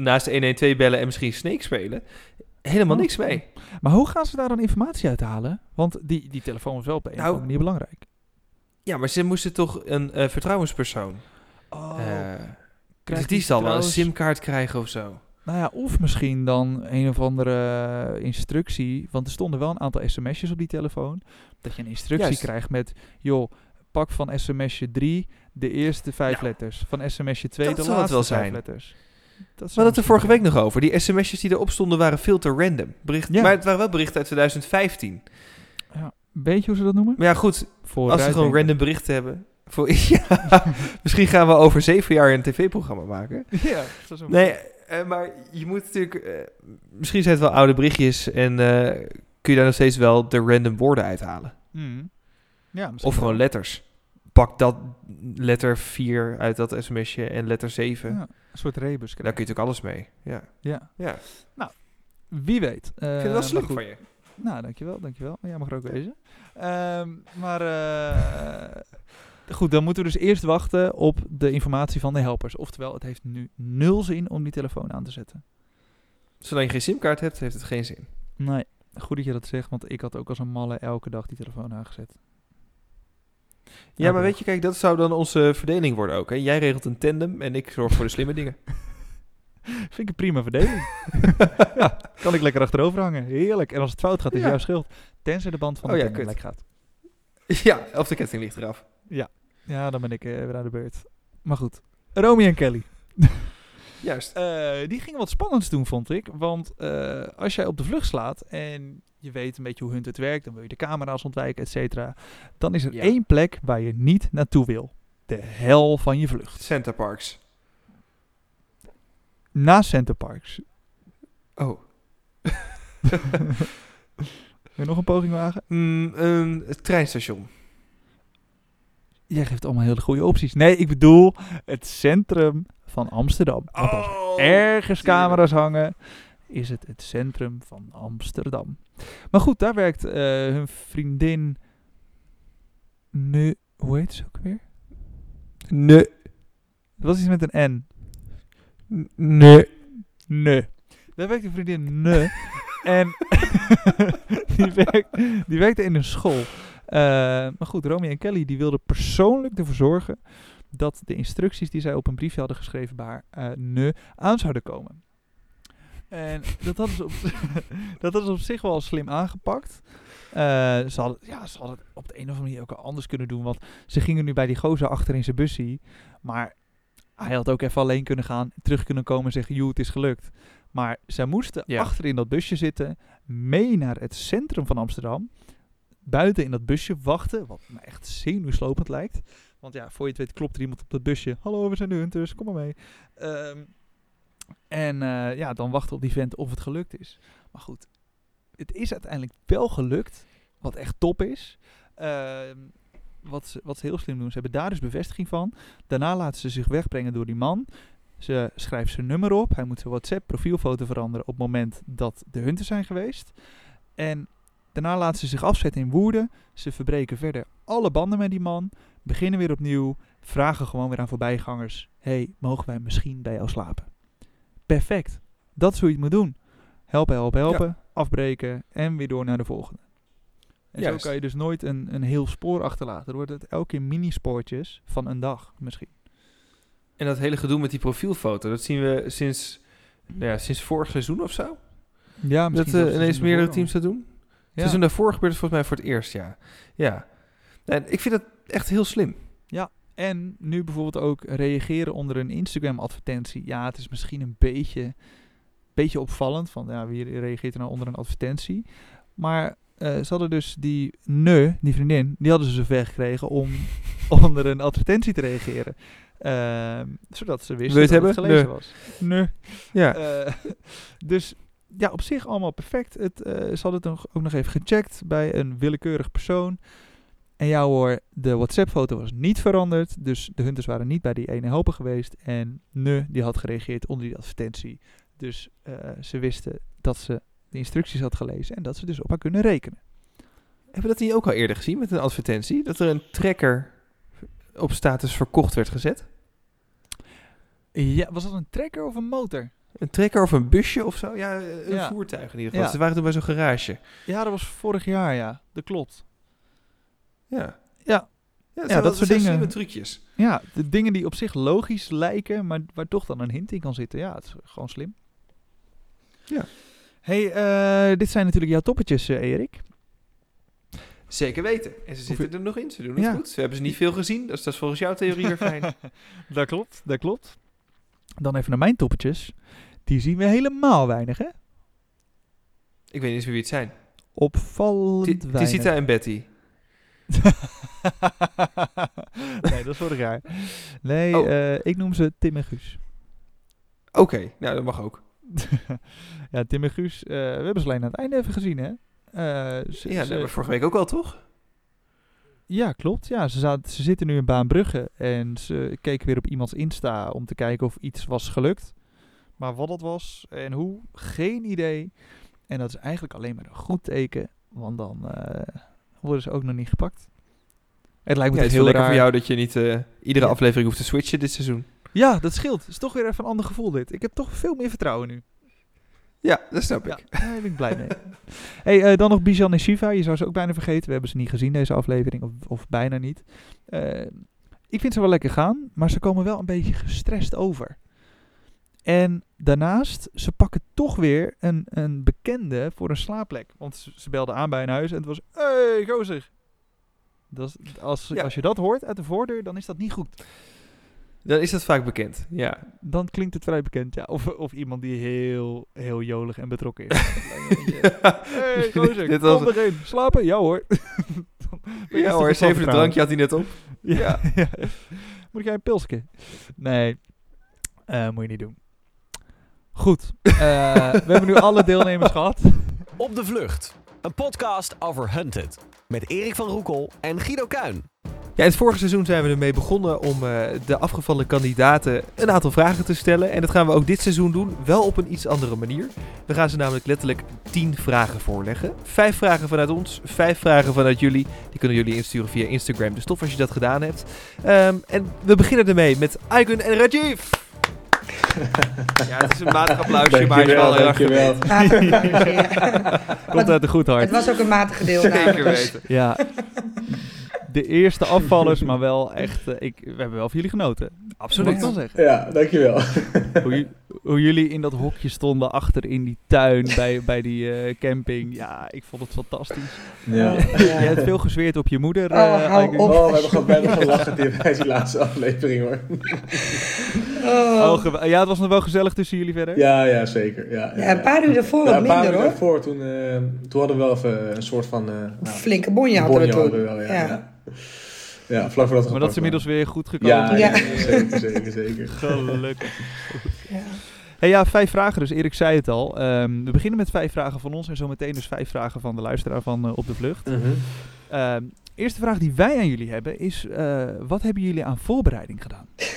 naast de 112 bellen en misschien Snake spelen. Helemaal Oh. niks mee. Maar hoe gaan ze daar dan informatie uithalen? Want die, die telefoon is wel op een of Nou, andere manier belangrijk. Ja, maar ze moesten toch een eh, vertrouwenspersoon. Oh, eh, krijgt dus die zal wel een simkaart krijgen of zo. Nou ja, of misschien dan een of andere eh, instructie. Want er stonden wel een aantal sms'jes op die telefoon. Dat je een instructie Juist. krijgt met... joh, pak van sms'je 3 de eerste vijf letters. Van sms'je 2 dat de zal het laatste wel vijf zijn. letters. Dat We hadden het er vorige week nog over. Die sms'jes die erop stonden waren veel te random. Bericht, Ja. Maar het waren wel berichten uit 2015. zijn. Ja. Weet je hoe ze dat noemen? Maar ja, goed. Voor als we gewoon random berichten hebben. Voor, [LAUGHS] ja, [LAUGHS] misschien gaan we over zeven jaar een tv-programma maken. Ja, dat is een- Nee, eh, maar je moet natuurlijk... eh, misschien zijn het wel oude berichtjes en eh, kun je daar nog steeds wel de random woorden uithalen. Mhm. Ja, misschien Of gewoon wel. letters. Pak dat letter 4 uit dat sms'je en letter 7. Ja, een soort rebus. Daar kun je natuurlijk alles mee. Ja, Ja, ja. wie weet. ik vind het wel slim van je. Nou, dankjewel, dankjewel. Jij mag er ook wezen. Ehm, maar eh, goed, dan moeten we dus eerst wachten op de informatie van de helpers. Oftewel, het heeft nu nul zin om die telefoon aan te zetten. Zolang je geen simkaart hebt, heeft het geen zin. Nee, goed dat je dat zegt, want ik had ook als een malle elke dag die telefoon aangezet. Ja, maar weet je, kijk, dat zou dan onze verdeling worden ook. Hè? Jij regelt een tandem en ik zorg voor de slimme dingen. [LAUGHS] [LAUGHS] Vind ik een prima verdeling. ja, [LAUGHS] kan ik lekker achterover hangen. Heerlijk. En als het fout gaat, is Ja. jouw schuld. Tenzij de band van Oh de ja, gaat. ja, of de ketting ligt eraf. Ja, dan ben ik eh, weer aan de beurt. Maar goed, Romy en Kelly. [LAUGHS] Juist. Eh, die gingen wat spannends doen, vond ik. Want eh, als jij op de vlucht slaat en je weet een beetje hoe Hunt het werkt, dan wil je de camera's ontwijken, et cetera. Dan is er Ja. één plek waar je niet naartoe wil. De hel van je vlucht. Center Parks. Na Center Parks. Oh. [LAUGHS] Wil je nog een poging wagen? Mm, een treinstation. Jij geeft allemaal hele goede opties. Nee, ik bedoel het centrum van Amsterdam. Want als er Oh, ergens camera's hangen, is het het centrum van Amsterdam. Maar goed, daar werkt eh, hun vriendin... Nu, hoe heet ze ook weer? Nee. Het was iets met een N. Nee. Nee. Daar werkt een vriendin Ne. [LAUGHS] en [LAUGHS] die, werkt, die werkte in een school. Eh, maar goed, Romy en Kelly die wilden persoonlijk ervoor zorgen dat de instructies die zij op een briefje hadden geschreven bij haar Ne aan zouden komen. En dat hadden ze op, [LAUGHS] dat hadden ze op zich wel slim aangepakt. Eh, ze, hadden, ja, ze hadden het op de een of andere manier ook anders kunnen doen. Want ze gingen nu bij die gozer achter in zijn bussie. Maar hij had ook even alleen kunnen gaan, terug kunnen komen en zeggen, joe, het is gelukt. Maar zij moesten Ja. achter in dat busje zitten, mee naar het centrum van Amsterdam, buiten in dat busje wachten, wat me echt zenuwslopend lijkt. Want ja, voor je het weet klopt er iemand op dat busje. Hallo, we zijn de Hunters, kom maar mee. Ehm, en eh, ja, dan wachten op die vent of het gelukt is. Maar goed, het is uiteindelijk wel gelukt, wat echt top is. Ehm, wat, ze, wat heel slim doen, ze hebben daar dus bevestiging van. Daarna laten ze zich wegbrengen door die man. Ze schrijft zijn nummer op. Hij moet zijn WhatsApp profielfoto veranderen op het moment dat de hunters zijn geweest. En daarna laten ze zich afzetten in Woerden. Ze verbreken verder alle banden met die man. Beginnen weer opnieuw. Vragen gewoon weer aan voorbijgangers. hey, mogen wij misschien bij jou slapen? Perfect. Dat is hoe je het moet doen. Helpen, helpen, helpen. Afbreken en weer door naar de volgende. En Juist. zo kan je dus nooit een, een heel spoor achterlaten. Dan wordt het elke keer mini-spoortjes van een dag misschien. En dat hele gedoe met die profielfoto, dat zien we sinds, nou ja, sinds vorig seizoen of zo. Ja, Dat eh, ineens meerdere teams dat doen. Ja. Seizoen daarvoor gebeurde het volgens mij voor het eerst, ja. Ja. En ik vind dat echt heel slim. En nu bijvoorbeeld ook reageren onder een Instagram-advertentie. Ja, het is misschien een beetje, beetje opvallend. Van ja, wie reageert er nou onder een advertentie? Maar eh, ze hadden dus die ne, die vriendin, die hadden ze zover gekregen om [LAUGHS] onder een advertentie te reageren. Ehm, zodat ze wisten dat het gelezen was. Ne. Ja. Eh, [LAUGHS] dus ja, op zich allemaal perfect. Het, eh, ze hadden het nog, ook nog even gecheckt bij een willekeurig persoon. En ja hoor, de WhatsApp-foto was niet veranderd. Dus de hunters waren niet bij die ene helper geweest. En Ne, die had gereageerd onder die advertentie. Dus eh, ze wisten dat ze de instructies had gelezen. En dat ze dus op haar kunnen rekenen. Hebben we dat niet ook al eerder gezien met een advertentie? Dat er een trekker op status verkocht werd gezet? Ja, was dat een trekker of een motor? Een trekker of een busje of zo? Ja, een Ja. voertuig in ieder geval. Ja. Ze waren toen bij zo'n garage. Ja, dat was vorig jaar, ja. Dat klopt. Ja. Ja. Ja, Ja, dat soort zijn dingen. slimme trucjes. Ja, de dingen die op zich logisch lijken, maar waar toch dan een hint in kan zitten. Ja, het is gewoon slim. Ja. hey, eh, dit zijn natuurlijk jouw toppetjes, eh, Erik. Zeker weten. En ze zitten je- er nog in. Ze doen het Ja. goed. Ze hebben ze niet veel gezien. Dus dat is volgens jouw theorie weer fijn. [LAUGHS] dat klopt, dat klopt. Dan even naar mijn toppetjes. Die zien we helemaal weinig, hè? Ik weet niet eens wie het zijn. Opvallend Ti- weinig. Tisita en Betty. [LAUGHS] nee, dat is vorig jaar. Nee, Oh. eh, ik noem ze Tim en Guus. Oké, nou dat mag ook. [LAUGHS] ja, Tim en Guus, eh, we hebben ze alleen aan het einde even gezien, hè? Eh, ze- Ja, dat ze- hebben we vorige week ook al, toch? Ja, klopt. Ja, ze, zaten, ze zitten nu in Baanbrugge en ze keken weer op iemands Insta om te kijken of iets was gelukt. Maar wat dat was en hoe, geen idee. En dat is eigenlijk alleen maar een goed teken, want dan eh, worden ze ook nog niet gepakt. Het lijkt me Ja, het heel lekker raar. voor jou dat je niet eh, iedere Ja. aflevering hoeft te switchen dit seizoen. Ja, dat scheelt. Het is toch weer even een ander gevoel dit. Ik heb toch veel meer vertrouwen nu. Ja, dat snap Ja, ik. daar ben ik blij mee. [LAUGHS] hey, eh, dan nog Bijan en Shiva. Je zou ze ook bijna vergeten. We hebben ze niet gezien deze aflevering, of, of bijna niet. Eh, ik vind ze wel lekker gaan, maar ze komen wel een beetje gestrest over. En daarnaast, ze pakken toch weer een, een bekende voor een slaapplek. Want ze, ze belden aan bij een huis en het was... hey, gozer! Dat is, als, Ja. als je dat hoort uit de voordeur, dan is dat niet goed. Dan is dat vaak bekend. Ja. Dan klinkt het vrij bekend, ja. Of, of iemand die heel, heel jolig en betrokken is. [LAUGHS] hey, gozer, Dit kom was- erin. Slapen? Ja hoor. [LAUGHS] Ja hoor, vertrouwen. drankje had hij net op. Ja. ja. [LAUGHS] Moet jij een pilsje? Nee, Eh, moet je niet doen. Goed. Eh, we hebben nu alle deelnemers gehad. Op de Vlucht. Een podcast over Hunted. Met Erik van Roekel en Guido Kuin. Ja, in het vorige seizoen zijn we ermee begonnen om eh, de afgevallen kandidaten een aantal vragen te stellen. En dat gaan we ook dit seizoen doen, wel op een iets andere manier. We gaan ze namelijk letterlijk 10 vragen voorleggen. Vijf vragen vanuit ons, vijf vragen vanuit jullie. Die kunnen jullie insturen via Instagram. Dus tof als je dat gedaan hebt. Ehm, en we beginnen ermee met Icon en Rajiv. ja, het is een matig applausje, maar hij is wel heel erg. [LAUGHS] Komt uit een goed hart. Het was ook een matige deel. Zeker weten. Ja. De eerste afvallers, maar wel echt... eh, ik, we hebben wel van jullie genoten. Absoluut. Ik wel zeggen. Ja, dankjewel. [LAUGHS] Hoe, ju- hoe jullie in dat hokje stonden achter in die tuin bij, bij die eh, camping. Ja, ik vond het fantastisch. Ja. [LAUGHS] Je hebt veel gezweerd op je moeder. Oh, eh, hou Aigun. op. Oh, we hebben gewoon bijna gelachen bij die laatste aflevering hoor. Oh. Oh, ja, het was nog wel gezellig tussen jullie verder. Ja, ja, zeker. Ja, Ja, een paar uur ervoor Ja, wat een paar minder uur hoor. daarvoor, toen, eh, toen hadden we wel even een soort van... eh nou, Flinke bonje hadden we toen. hadden we wel, ja. Ja. vlak voordat we Maar dat is inmiddels weer goed gekomen. Ja, ja. Ja. zeker, zeker, zeker. [LAUGHS] Gelukkig. Ja. Hey, ja, vijf vragen dus. Erik zei het al. Ehm, we beginnen met vijf vragen van ons en zometeen dus vijf vragen van de luisteraar van eh, Op de Vlucht. Mhm. Ehm, eerste vraag die wij aan jullie hebben is, eh, wat hebben jullie aan voorbereiding gedaan? [LAUGHS]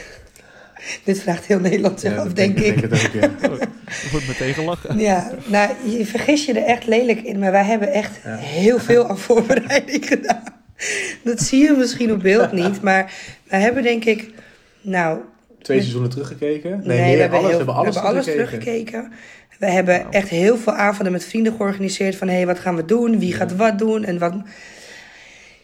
Dit vraagt heel Nederland zich Ja, af, dat denk ik. denk het ook, ja. [LAUGHS] Wordt meteen gelachen. Ja, nou, je vergis je er echt lelijk in, maar wij hebben echt Ja. heel veel aan voorbereiding gedaan. [LAUGHS] Dat zie je misschien op beeld niet, [LAUGHS] maar wij hebben denk ik, nou, Twee seizoenen teruggekeken. Nee, we hebben, alles, heel- we hebben alles, we hebben alles teruggekeken. teruggekeken. We hebben Wauw. echt heel veel avonden met vrienden georganiseerd van, hé, hey, wat gaan we doen? Wie gaat wat doen? En wat...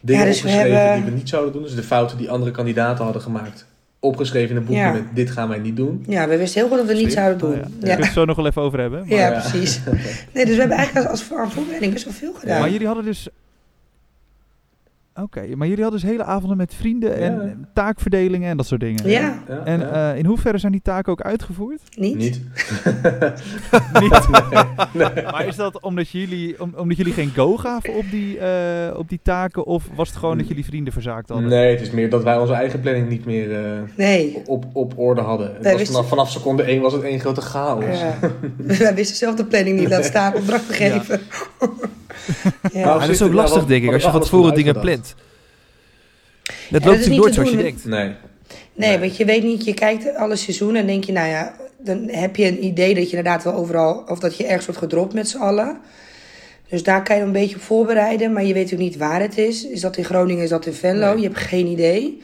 Dingen Ja, dus we opgeschreven hebben- die we niet zouden doen. Dus de fouten die andere kandidaten hadden gemaakt. Opgeschreven in een boekje Ja. met dit gaan wij niet doen. Ja, we wisten heel goed dat we het niet zouden Oh, doen. ja. Ja, Daar we het zo nog wel even over hebben. Maar, ja, precies. [LAUGHS] Nee, dus we hebben eigenlijk als, als voorbereiding best wel veel gedaan. maar jullie hadden dus... Oké, maar jullie hadden dus hele avonden met vrienden en Ja. taakverdelingen en dat soort dingen. Ja, Ja, En ja. eh, in hoeverre zijn die taken ook uitgevoerd? niet? niet. [LAUGHS] Niet. [LAUGHS] Maar is dat omdat jullie, om, omdat jullie geen go gaven op die, eh, op die taken? Of was het gewoon dat jullie vrienden verzaakt hadden? Nee, het is meer dat wij onze eigen planning niet meer eh, Nee. op, op orde hadden. Het was wisten- vanaf, vanaf seconde 1 was het één grote chaos. Ja. [LAUGHS] Wij wisten zelf de planning niet laten staan, opdracht te Ja. geven. Ja. Nou, dat is ook lastig, denk ik, als je van tevoren dingen plant. Dat loopt natuurlijk niet nooit zoals je denkt. Nee. Nee, want je weet niet, je kijkt alle seizoenen en denk je, nou ja, dan heb je een idee dat je inderdaad wel overal, of dat je ergens wordt gedropt met z'n allen. Dus daar kan je een beetje op voorbereiden, maar je weet ook niet waar het is. Is dat in Groningen, is dat in Venlo? Nee. Je hebt geen idee.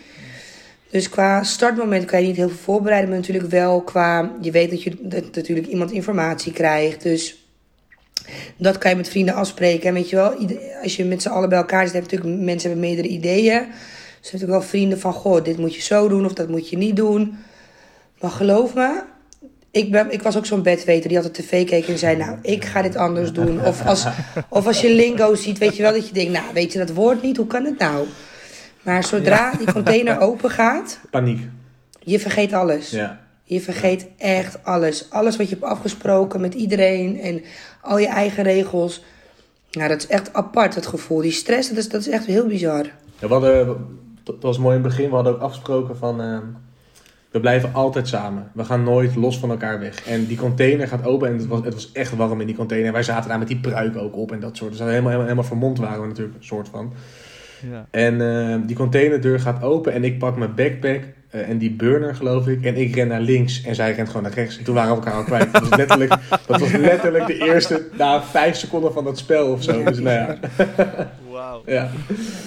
Dus qua startmoment kan je niet heel veel voorbereiden, maar natuurlijk wel qua, je weet dat je dat natuurlijk iemand informatie krijgt. Dus dat kan je met vrienden afspreken. En weet je wel, als je met z'n allen bij elkaar zit, heb je natuurlijk mensen hebben meerdere ideeën. Dus heb ik wel vrienden van, goh, dit moet je zo doen of dat moet je niet doen. Maar geloof me, ik, ben, ik was ook zo'n bedweter die altijd tv keek en zei, nou, ik ga dit anders doen. Of als, of als je lingo ziet, weet je wel dat je denkt, nou, weet je dat woord niet, hoe kan het nou? Maar zodra die container open gaat, Paniek. je vergeet alles. Ja. Je vergeet echt alles. Alles wat je hebt afgesproken met iedereen en al je eigen regels. Nou, dat is echt apart, het gevoel. Die stress, dat is, dat is echt heel bizar. Ja, hadden, dat was mooi in het begin, we hadden ook afgesproken van... eh, we blijven altijd samen. We gaan nooit los van elkaar weg. En die container gaat open en het was, het was echt warm in die container. Wij zaten daar met die pruik ook op en dat soort. Dus we helemaal, helemaal, helemaal vermomd waren we natuurlijk, een soort van. Ja. En eh, die containerdeur gaat open en ik pak mijn backpack eh, en die burner geloof ik. En ik ren naar links en zij rent gewoon naar rechts. En toen waren we elkaar al kwijt. Dat was letterlijk, [LAUGHS] dat was letterlijk de eerste, na vijf seconden van dat spel of zo. Dus nou ja. [LAUGHS] Wauw. ja.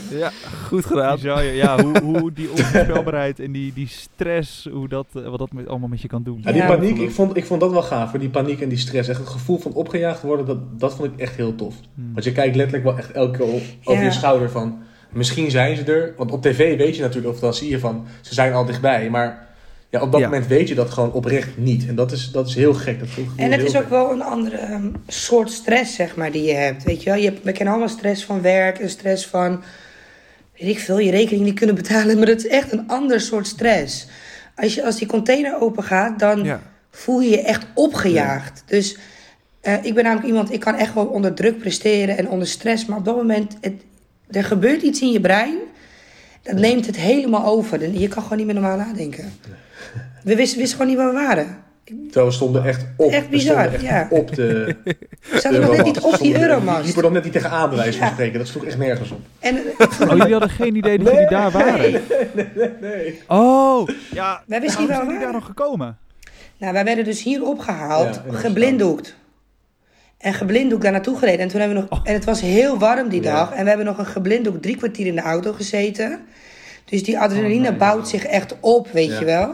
Ja, goed gedaan. Ja, ja hoe, hoe die onvoorspelbaarheid en die, die stress, hoe dat, eh, wat dat met, allemaal met je kan doen. Ja, die Ja. paniek, ik vond, ik vond dat wel gaaf. Hoor. Die paniek en die stress. Echt het gevoel van opgejaagd worden, dat, dat vond ik echt heel tof. Hmm. Want je kijkt letterlijk wel echt elke keer op, over Ja. je schouder van... Misschien zijn ze er. Want op tv weet je natuurlijk, of dan zie je van... Ze zijn al dichtbij. Maar ja, op dat Ja. moment weet je dat gewoon oprecht niet. En dat is, dat is heel gek. Dat En het is ook gek. wel een andere ehm, soort stress, zeg maar, die je hebt. Weet je wel, je hebt, we kennen allemaal stress van werk en stress van, weet ik veel, je rekening niet kunnen betalen. Maar dat is echt een ander soort stress. Als, je, als die container open gaat, dan Ja. voel je je echt opgejaagd. Dus eh, ik ben namelijk iemand, ik kan echt wel onder druk presteren en onder stress. Maar op dat moment, het, er gebeurt iets in je brein, dat neemt het helemaal over. Je kan gewoon niet meer normaal nadenken. We wisten, wisten gewoon niet waar we waren. Terwijl we stonden echt op. Echt bizar, echt ja. op de [LAUGHS] We zaten nog net niet op die Euromast. liepen nog net niet tegenaan, van Ja. spreken. Dat sloeg echt nergens op. En Oh, jullie hadden geen idee dat jullie daar waren? Nee. Oh, ja. Wij wisten hoe niet waar zijn we jullie daar nog gekomen? Nou, wij werden dus hier opgehaald, Ja, geblinddoekt. En geblinddoekt daar naartoe gereden. En, toen hebben we nog, en het was heel warm die Ja. dag. En we hebben nog een geblinddoekt drie kwartier in de auto gezeten. Dus die adrenaline Oh, nee. bouwt zich echt op, weet Ja. je wel.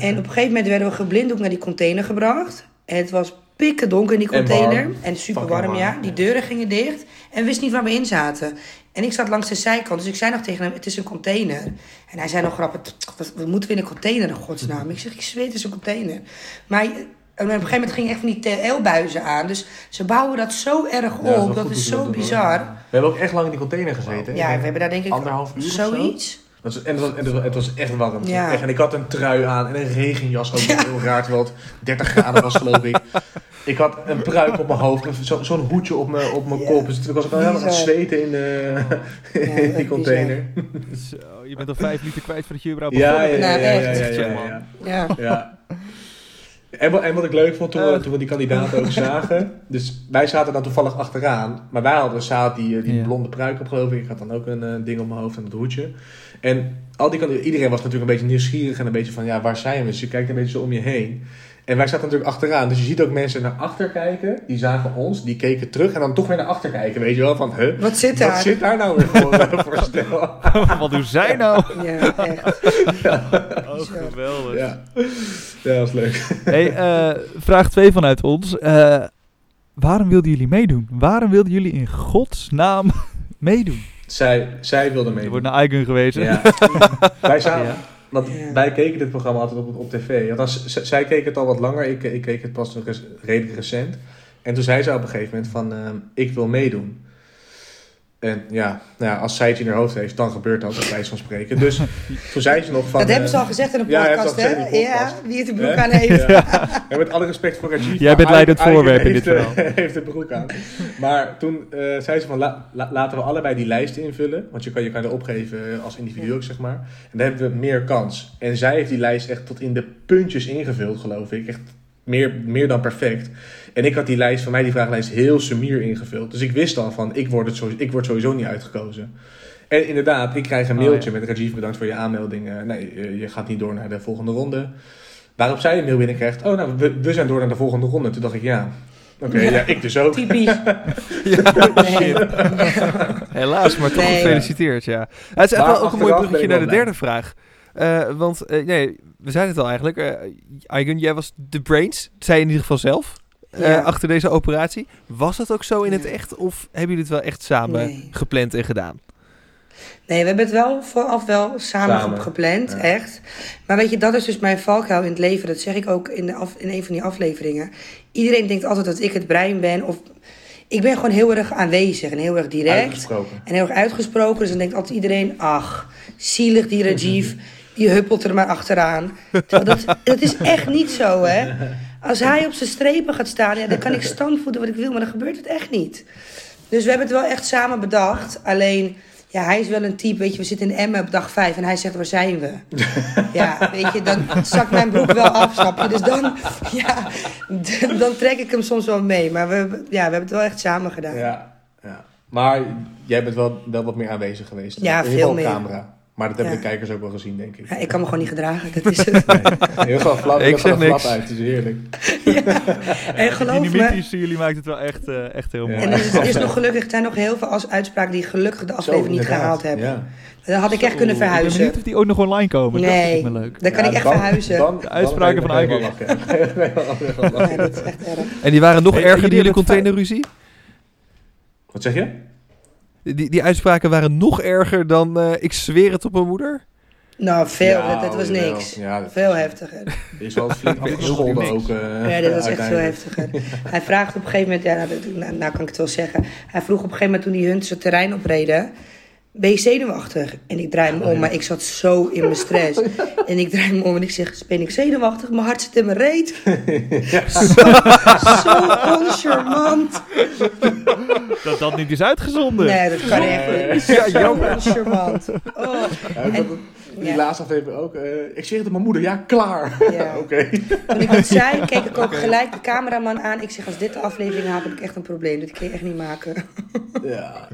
En op een gegeven moment werden we geblinddoekt naar die container gebracht. En het was pikken donker in die En container. warm. En super warm, ja. Die deuren gingen dicht. En we wisten niet waar we in zaten. En ik zat langs de zijkant. Dus ik zei nog tegen hem, het is een container. En hij zei nog grappig, wat, wat moeten we in een container in godsnaam? Ik zeg, ik zweer, het is een container. Maar en op een gegeven moment gingen echt van die TL-buizen aan. Dus ze bouwen dat zo erg op. Ja, dat is zo bizar. We hebben ook echt lang in die container gezeten. Ja, we hebben daar denk ik Anderhalf uur zoiets. Dat en, het was, en het was- het was echt warm. Ja. Echt, en ik had een trui aan en een regenjas ook heel raar, terwijl het 30 graden was geloof ik. [LAUGHS] Ik had een pruik op mijn hoofd, zo- zo'n hoedje op mijn, op mijn Ja. kop. Dus toen was ik al helemaal aan het zweten in, de, Ja, [LAUGHS] in die container. Zo, je bent al vijf liter kwijt voordat je überhaupt Ja, ja, ja, Nou, ja, ja, echt. ja, ja, ja. Ja. Ja. En, wat, en wat ik leuk vond toen, we, Eh. toen we die kandidaten ook [LAUGHS] zagen. Dus wij zaten dan toevallig achteraan. Maar wij hadden zaad die, eh, die Ja. blonde pruik op geloof ik. Ik had dan ook een eh, ding op mijn hoofd en dat hoedje. En al die kandidaten, iedereen was natuurlijk een beetje nieuwsgierig. En een beetje van ja, waar zijn we? Dus je kijkt een beetje zo om je heen. En wij zaten natuurlijk achteraan. Dus je ziet ook mensen naar achter kijken. Die zagen ons. Die keken terug. En dan toch weer naar achter kijken. Weet je wel? Van huh? Wat zit Wat daar? zit daar nou weer voor, voor stel? [LAUGHS] Wat doen zij nou? Ja, echt. [LAUGHS] Oh, geweldig. Ja. ja, dat is leuk. Hey, eh, vraag 2 vanuit ons. Eh, waarom wilden jullie meedoen? Waarom wilden jullie in godsnaam [LAUGHS] meedoen? Zij, zij wilde Er mee. wordt naar Icon gewezen. Ja. wij zaten, Ja. Want Ja. wij keken dit programma altijd op, op tv. Althans, zij keek het al wat langer. Ik, ik keek het pas nog redelijk recent. En toen zei ze op een gegeven moment van, ehm, ik wil meedoen. En ja, nou ja, als zij het in haar hoofd heeft, dan gebeurt dat, bij wijze van spreken. Dus [LAUGHS] toen zei ze nog van... Dat hebben ze eh, al gezegd in ja, ze podcast, al hè? podcast. Ja, wie het de broek aan heeft. [LAUGHS] Ja. En met alle respect voor Rajiv. Jij bent leidend voorwerp in dit eh, [LAUGHS] heeft de broek aan. Maar toen eh, zei ze van, la- la- laten we allebei die lijst invullen. Want je kan je kan er opgeven als individu ook, zeg maar. En dan hebben we meer kans. En zij heeft die lijst echt tot in de puntjes ingevuld, geloof ik. Echt meer, meer dan perfect. En ik had die lijst, van mij die vragenlijst, heel sumier ingevuld. Dus ik wist al van, ik word, het sowieso, ik word sowieso niet uitgekozen. En inderdaad, ik krijg een Oh, mailtje ja. met Rajiv, bedankt voor je aanmelding. Eh, nee, je gaat niet door naar de volgende ronde. Waarop zij een mail binnenkrijgt, oh nou, we, we zijn door naar de volgende ronde. Toen dacht ik, ja, oké, Ja. ja. ik dus ook. Typisch. [LAUGHS] Nee. Helaas, maar toch Nee. gefeliciteerd, ja. Het is echt wel ook een mooi bruggetje naar de derde vraag. Eh, want, eh, nee, we zeiden het al eigenlijk. Aigun, jij was de brains, zei je in ieder geval zelf, eh, achter deze operatie. Was dat ook zo in het echt? Of hebben jullie het wel echt samen Nee. gepland en gedaan? Nee, we hebben het wel vooraf wel samen, Samen. ge- gepland, Ja. echt. Maar weet je, dat is dus mijn valkuil in het leven. Dat zeg ik ook in, de af, in een van die afleveringen. Iedereen denkt altijd dat ik het brein ben. Of ik ben gewoon heel erg aanwezig en heel erg direct. En heel erg uitgesproken. Dus dan denkt altijd iedereen, ach, zielig die Rajiv. [LAUGHS] Die huppelt er maar achteraan. Terwijl dat, dat is echt niet zo, hè. [LAUGHS] Als hij op zijn strepen gaat staan, ja, dan kan ik standvoeten wat ik wil. Maar dan gebeurt het echt niet. Dus we hebben het wel echt samen bedacht. Alleen, ja, hij is wel een type, weet je, we zitten in Emmen op dag vijf en hij zegt, waar zijn we? [LAUGHS] Ja, weet je, dan zakt mijn broek wel af, snap je? Dus dan, ja, dan trek ik hem soms wel mee. Maar we, hebben- ja, we hebben het wel echt samen gedaan. Ja, ja. Maar jij bent wel, wel wat meer aanwezig geweest. Ja, in veel meer. camera. Maar dat hebben Ja. de kijkers ook wel gezien, denk ik. Ja, ik kan me gewoon niet gedragen, dat is [LAUGHS] het. Nee, heel veel flap, Ik heel zeg niks. uit, het is heerlijk. [LAUGHS] En geloof me, tussen jullie maakt het wel echt, eh, echt heel Ja. mooi. en er is, er is nog gelukkig, er zijn nog heel veel als uitspraken die gelukkig de aflevering niet gehaald hebben. Ja. Dan had ik echt kunnen Ik ben verhuizen. benieuwd of die ook nog online komen. Dat Nee. vind ik me leuk. Dan kan Ja, ik echt dan- verhuizen. dan- De uitspraken dan van [LAUGHS] dat erg. En die waren nog Hey, erger dan jullie containerruzie? Wat zeg je? Die, die uitspraken waren nog erger dan eh, ik zweer het op mijn moeder? Nou, veel. Ja, dat, dat was jawel. niks. Ja, dat Veel is- heftiger. [LAUGHS] Is wel flink [LAUGHS] afgescholden ook. eh, Ja, dit was echt veel heftiger. Hij vraagt op een gegeven moment, ja, nou, dat- nou, nou kan ik het wel zeggen. Hij vroeg op een gegeven moment toen die hunt zijn terrein opreden. Ben je zenuwachtig? En ik draai me om, maar ik zat zo in mijn stress. [LAUGHS] En ik draai me om en ik zeg, ben ik zenuwachtig? Mijn hart zit in mijn reet. [LAUGHS] Zo, zo oncharmant. Dat dat niet is uitgezonden. Nee, dat kan echt niet. Ja, Zo jammer. oncharmant. Oh. Die Ja. laatste aflevering ook. eh, ik zeg het aan mijn moeder, ja, klaar. Ja. [LAUGHS] Oké. Toen ik dat zei, keek ik ook gelijk de cameraman aan. Ik zeg, als dit de aflevering haalt, heb ik echt een probleem. Dit kun je echt niet maken. [LAUGHS] Ja.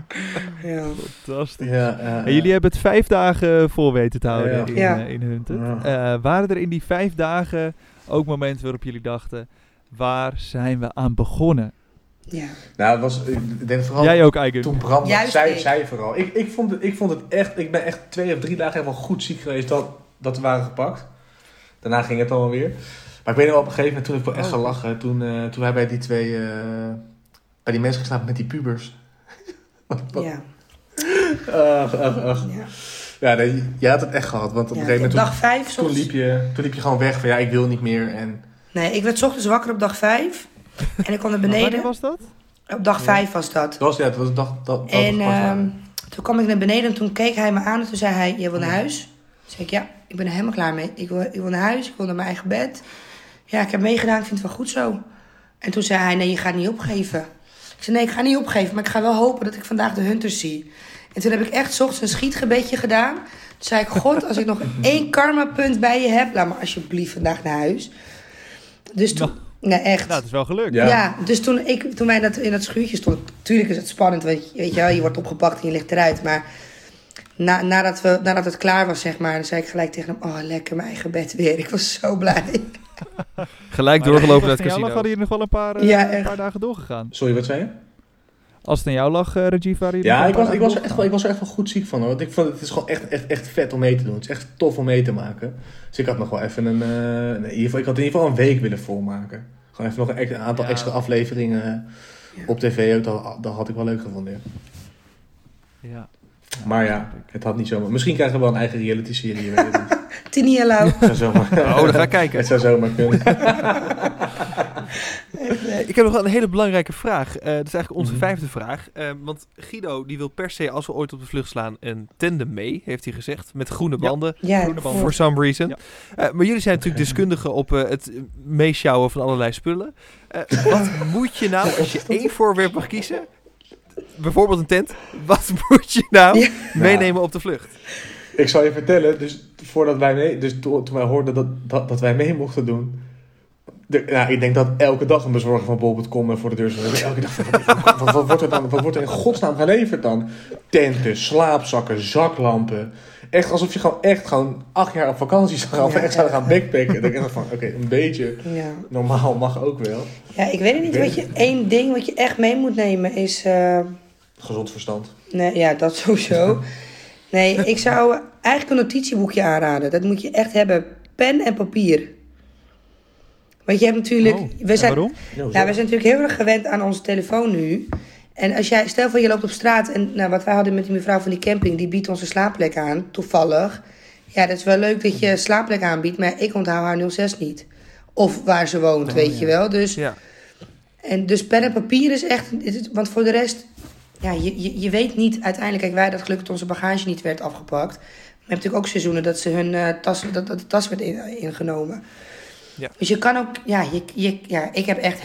Ja. Fantastisch. Ja, En jullie hebben het vijf dagen vol weten te houden Ja. in, Ja. eh, in Hunted. Ja. Eh, waren er in die vijf dagen ook momenten waarop jullie dachten... Waar zijn we aan begonnen? Ja. Nou, het was, ik denk vooral Jij ook, Eigen. toen Bram Juist zei, zei vooral. Ik, ik, vond het, ik vond het echt, ik ben echt twee of drie dagen helemaal goed ziek geweest dat, dat we waren gepakt. Daarna ging het allemaal weer. Maar ik weet nog wel op een gegeven moment, toen heb ik wel echt Oh. gelachen. Toen, eh, toen wij bij die twee, eh, bij die mensen geslapen met die pubers. [LAUGHS] Ja. Ach, ach, ach. ja. Ja, nee, jij had het echt gehad. Want op Ja, een gegeven op moment, dag vijf, toen, soms- liep je, toen liep je gewoon weg van ja, ik wil niet meer. En Nee, ik werd 's ochtends wakker op dag vijf. En ik kwam naar Wanneer beneden. was dat? Op dag Ja. vijf was dat. dat was, ja, dat was dag, dat, dat En ehm, toen kwam ik naar beneden en toen keek hij me aan en toen zei hij, je wil naar huis? Toen zei ik, ja, ik ben er helemaal klaar mee. Ik wil, ik wil naar huis, ik wil naar mijn eigen bed. Ja, ik heb meegedaan, ik vind het wel goed zo. En toen zei hij, nee, je gaat niet opgeven. Ik zei, nee, ik ga niet opgeven, maar ik ga wel hopen dat ik vandaag de hunters zie. En toen heb ik echt 's ochtends een schietgebedje gedaan. Toen zei ik, god, als ik nog [LAUGHS] één karma-punt bij je heb, laat me alsjeblieft vandaag naar huis. Dus toen, nee, echt. Nou, het is wel gelukt. Ja. Ja, dus toen, ik, toen wij dat, in dat schuurtje stonden, natuurlijk is het spannend, want je, weet je, wel, je wordt opgepakt en je ligt eruit. Maar na, nadat, we, nadat het klaar was, zeg maar, dan zei ik gelijk tegen hem, oh lekker mijn eigen bed weer. Ik was zo blij. Gelijk doorgelopen naar als het casino. hadden jullie nog wel een paar, eh, Ja, een paar dagen doorgegaan. Sorry, wat zei je? Als het aan jou lag, eh Rajiv, waren jullie Ja, ik was, ik, was er echt wel, ik was er echt wel goed ziek van. Hoor. Want ik vond het is gewoon echt, echt, echt vet om mee te doen. Het is echt tof om mee te maken. Dus ik had nog wel even een... eh, nee, in ieder geval, ik had in ieder geval een week willen volmaken. Gewoon even nog een, een aantal Ja. extra afleveringen op tv. ook. Dat, dat had ik wel leuk gevonden. ja. Ja. Ja, Maar ja, het had niet zomaar... Misschien krijgen we wel een eigen reality serie. Je weet het niet. [LAUGHS] Tini zomaar, Oh, dan ga ik kijken. [LAUGHS] het zou zomaar kunnen. [LAUGHS] Ik heb nog wel een hele belangrijke vraag. Eh, dat is eigenlijk onze Mhm. vijfde vraag. Eh, want Guido die wil per se, als we ooit op de vlucht slaan, een tandem mee, heeft hij gezegd. Met groene banden. Ja, Groene band. For some reason. Ja. Eh, maar jullie zijn natuurlijk deskundigen op eh, het meesjouwen van allerlei spullen. Eh, wat [LAUGHS] moet je nou, als je één voorwerp mag kiezen, bijvoorbeeld een tent, wat [LAUGHS] moet je nou Ja. meenemen op de vlucht? Ik zal je vertellen, dus voordat wij mee, dus to- toen wij hoorden dat, dat, dat wij mee mochten doen. De, nou, ik denk dat elke dag een bezorger van bol.com voor de deur. Elke dag, wat, wat, wat wordt er dan, wat wordt er in godsnaam geleverd dan? Tenten, slaapzakken, zaklampen. Echt alsof je gewoon echt gewoon acht jaar op vakantie zou gaan. Of Ja, echt zou gaan backpacken. Dan denk ik van, oké, een beetje ja. normaal mag ook wel. ja, ik weet het niet. Wat je, één ding wat je echt mee moet nemen is... eh, Gezond verstand. Nee, ja, dat sowieso. Nee, ik zou eigenlijk een notitieboekje aanraden. Dat moet je echt hebben. Pen en papier. Want je hebt natuurlijk... Oh, we zijn, waarom? Ja, hoezo? ja, we zijn natuurlijk heel erg gewend aan onze telefoon nu. En als jij, stel voor je loopt op straat en nou, wat wij hadden met die mevrouw van die camping, die biedt ons een slaapplek aan, toevallig. Ja, dat is wel leuk dat je slaapplek aanbiedt, maar ik onthoud haar 06 niet. Of waar ze woont, Oh, weet ja. je wel. Dus, Ja. en dus pen en papier is echt, want voor de rest, ja, je, je, je weet niet uiteindelijk, kijk wij dat onze bagage niet werd afgepakt. Maar je hebt natuurlijk ook seizoenen dat ze hun eh, tas, dat, dat de tas werd in- ingenomen. Ja. Dus je kan ook, ja, je, je, ja, ik heb echt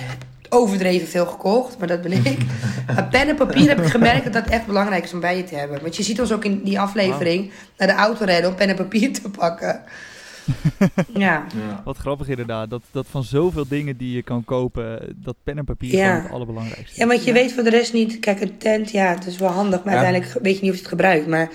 overdreven veel gekocht, maar dat ben ik. [LAUGHS] maar pen en papier heb ik gemerkt dat dat echt belangrijk is om bij je te hebben. Want je ziet ons ook in die aflevering naar de auto rijden om pen en papier te pakken. [LAUGHS] ja. Ja. Wat grappig inderdaad, dat, dat van zoveel dingen die je kan kopen, dat pen en papier Ja. het allerbelangrijkste ja, want je weet voor de rest niet, kijk, een tent, ja, het is wel handig, maar Ja. uiteindelijk weet je niet of je het gebruikt. Maar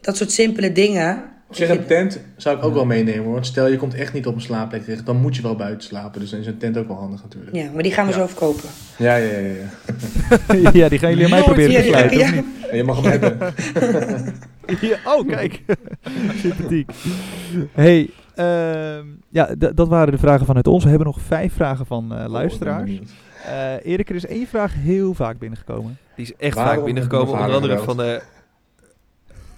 dat soort simpele dingen. Op zich een tent zou ik ook wel meenemen hoor. Want stel je komt echt niet op een slaapplek terecht, dan moet je wel buiten slapen. Dus dan is een tent ook wel handig natuurlijk. Ja, maar die gaan we Ja. zo verkopen. Ja, ja, ja. ja. [LAUGHS] ja, die gaan jullie aan mij Nooit proberen te sluiten, ja, je mag hem hebben. [LAUGHS] Ja, oh, kijk. [LAUGHS] Sympathiek. hey, ehm, ja, dat waren de vragen vanuit ons. We hebben nog vijf vragen van eh, luisteraars. Oh, benieuwd. Eh Erik, er is één vraag heel vaak binnengekomen. Die is echt Waarom vaak binnengekomen, onder andere van de...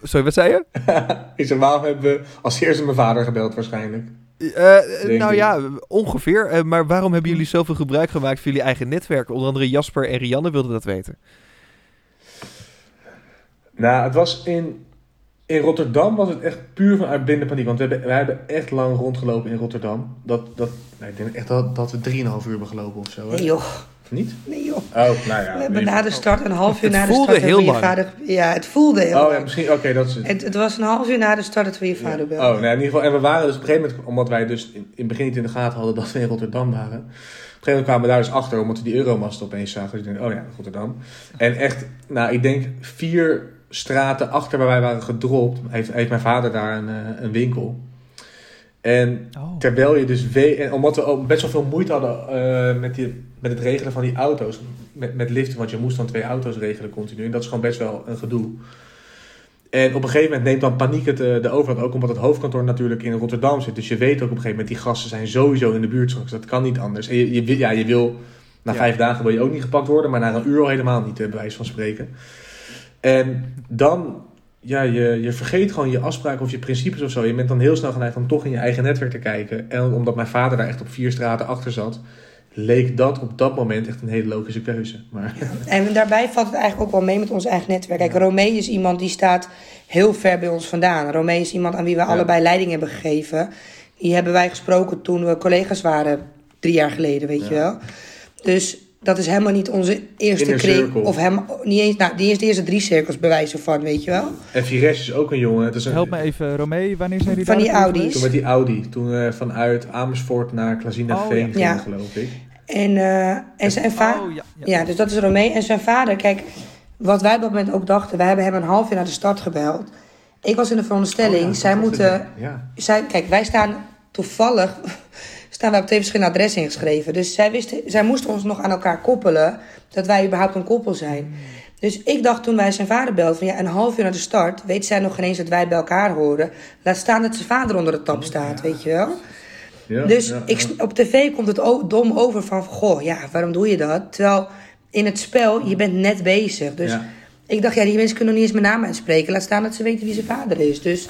Sorry, wat zei je? [LAUGHS] Ik zeg, waarom hebben we als eerste mijn vader gebeld waarschijnlijk? Eh, Denk nou ja, ongeveer. Eh, maar waarom hebben jullie zoveel gebruik gemaakt van jullie eigen netwerk? Onder andere Jasper en Rianne wilden dat weten. Nou, het was in, in Rotterdam was het echt puur vanuit blinde paniek. Want we hebben, wij hebben echt lang rondgelopen in Rotterdam. Dat, dat, nou, ik denk echt dat, dat we 3,5 uur hebben gelopen of zo. Hè? Joh. Niet? Nee joh. Oh, nou ja. We hebben na de start, een half uur Het na de voelde start, heel je lang. vader... Ja, het voelde heel Oh ja, lang. misschien, oké, dat is het. Het, het was een half uur na de start dat we je vader Ja. belden. Oh, nou, in ieder geval. En we waren dus op een gegeven moment, omdat wij dus in, in het begin niet in de gaten hadden dat we in Rotterdam waren. Op een gegeven moment kwamen we daar dus achter, omdat we die Euromast opeens zagen. Dus ik denk, oh ja, Rotterdam. En echt, nou, ik denk vier straten achter waar wij waren gedropt, heeft, heeft mijn vader daar een, eh, een winkel. En Oh. terwijl je dus weet, en omdat we ook best wel veel moeite hadden eh, met, die, met het regelen van die auto's, met, met liften, want je moest dan twee auto's regelen continu. En dat is gewoon best wel een gedoe. En op een gegeven moment neemt dan paniek het eh, de overhand. Ook omdat het hoofdkantoor natuurlijk in Rotterdam zit. Dus je weet ook op een gegeven moment, die gasten zijn sowieso in de buurt straks. Dat kan niet anders. En je, ja, je wil, na Ja. vijf dagen wil je ook niet gepakt worden. Maar na een uur al helemaal niet, eh, bij wijze van spreken. En dan, ja, je, je vergeet gewoon je afspraken of je principes of zo. Je bent dan heel snel geneigd om toch in je eigen netwerk te kijken. En omdat mijn vader daar echt op vier straten achter zat... leek dat op dat moment echt een hele logische keuze. Maar En daarbij valt het eigenlijk ook wel mee met ons eigen netwerk. Kijk, Romee is iemand die staat heel ver bij ons vandaan. Romee is iemand aan wie we Ja. allebei leiding hebben gegeven. Die hebben wij gesproken toen we collega's waren, drie jaar geleden, weet Ja. je wel. Dus dat is helemaal niet onze eerste Inner kring. circle. Of hem, niet eens, nou, die is de eerste drie cirkels bewijzen van, weet je wel. En Vires is ook een jongen. Het is een, Help me even, Romee, wanneer zijn jullie Van die Audi's. Toen met die Audi. Toen eh, vanuit Amersfoort naar Klazina Oh, Veen ja. gingen, Ja. geloof ik. En, eh, en zijn vader... Oh, ja, ja. Ja, dus dat is Romee. En zijn vader, kijk, wat wij op dat moment ook dachten, wij hebben hem een half uur naar de start gebeld. Ik was in de veronderstelling, Oh ja, zij moeten. Zij, kijk, wij staan toevallig. [LAUGHS] staan wij op twee verschillende adressen ingeschreven. Dus zij, wisten, zij moesten ons nog aan elkaar koppelen. dat wij überhaupt een koppel zijn. Dus ik dacht toen wij zijn vader belden: van ja, een half uur naar de start. weet zij nog geen eens dat wij bij elkaar horen. Laat staan dat zijn vader onder de tap staat, weet je wel. Ja, Dus ja, ik, op tv komt het dom over van, goh, ja, waarom doe je dat? Terwijl in het spel, je bent net bezig. Dus ik dacht, ja, die mensen kunnen nog niet eens mijn naam uitspreken. Laat staan dat ze weten wie zijn vader is. Dus,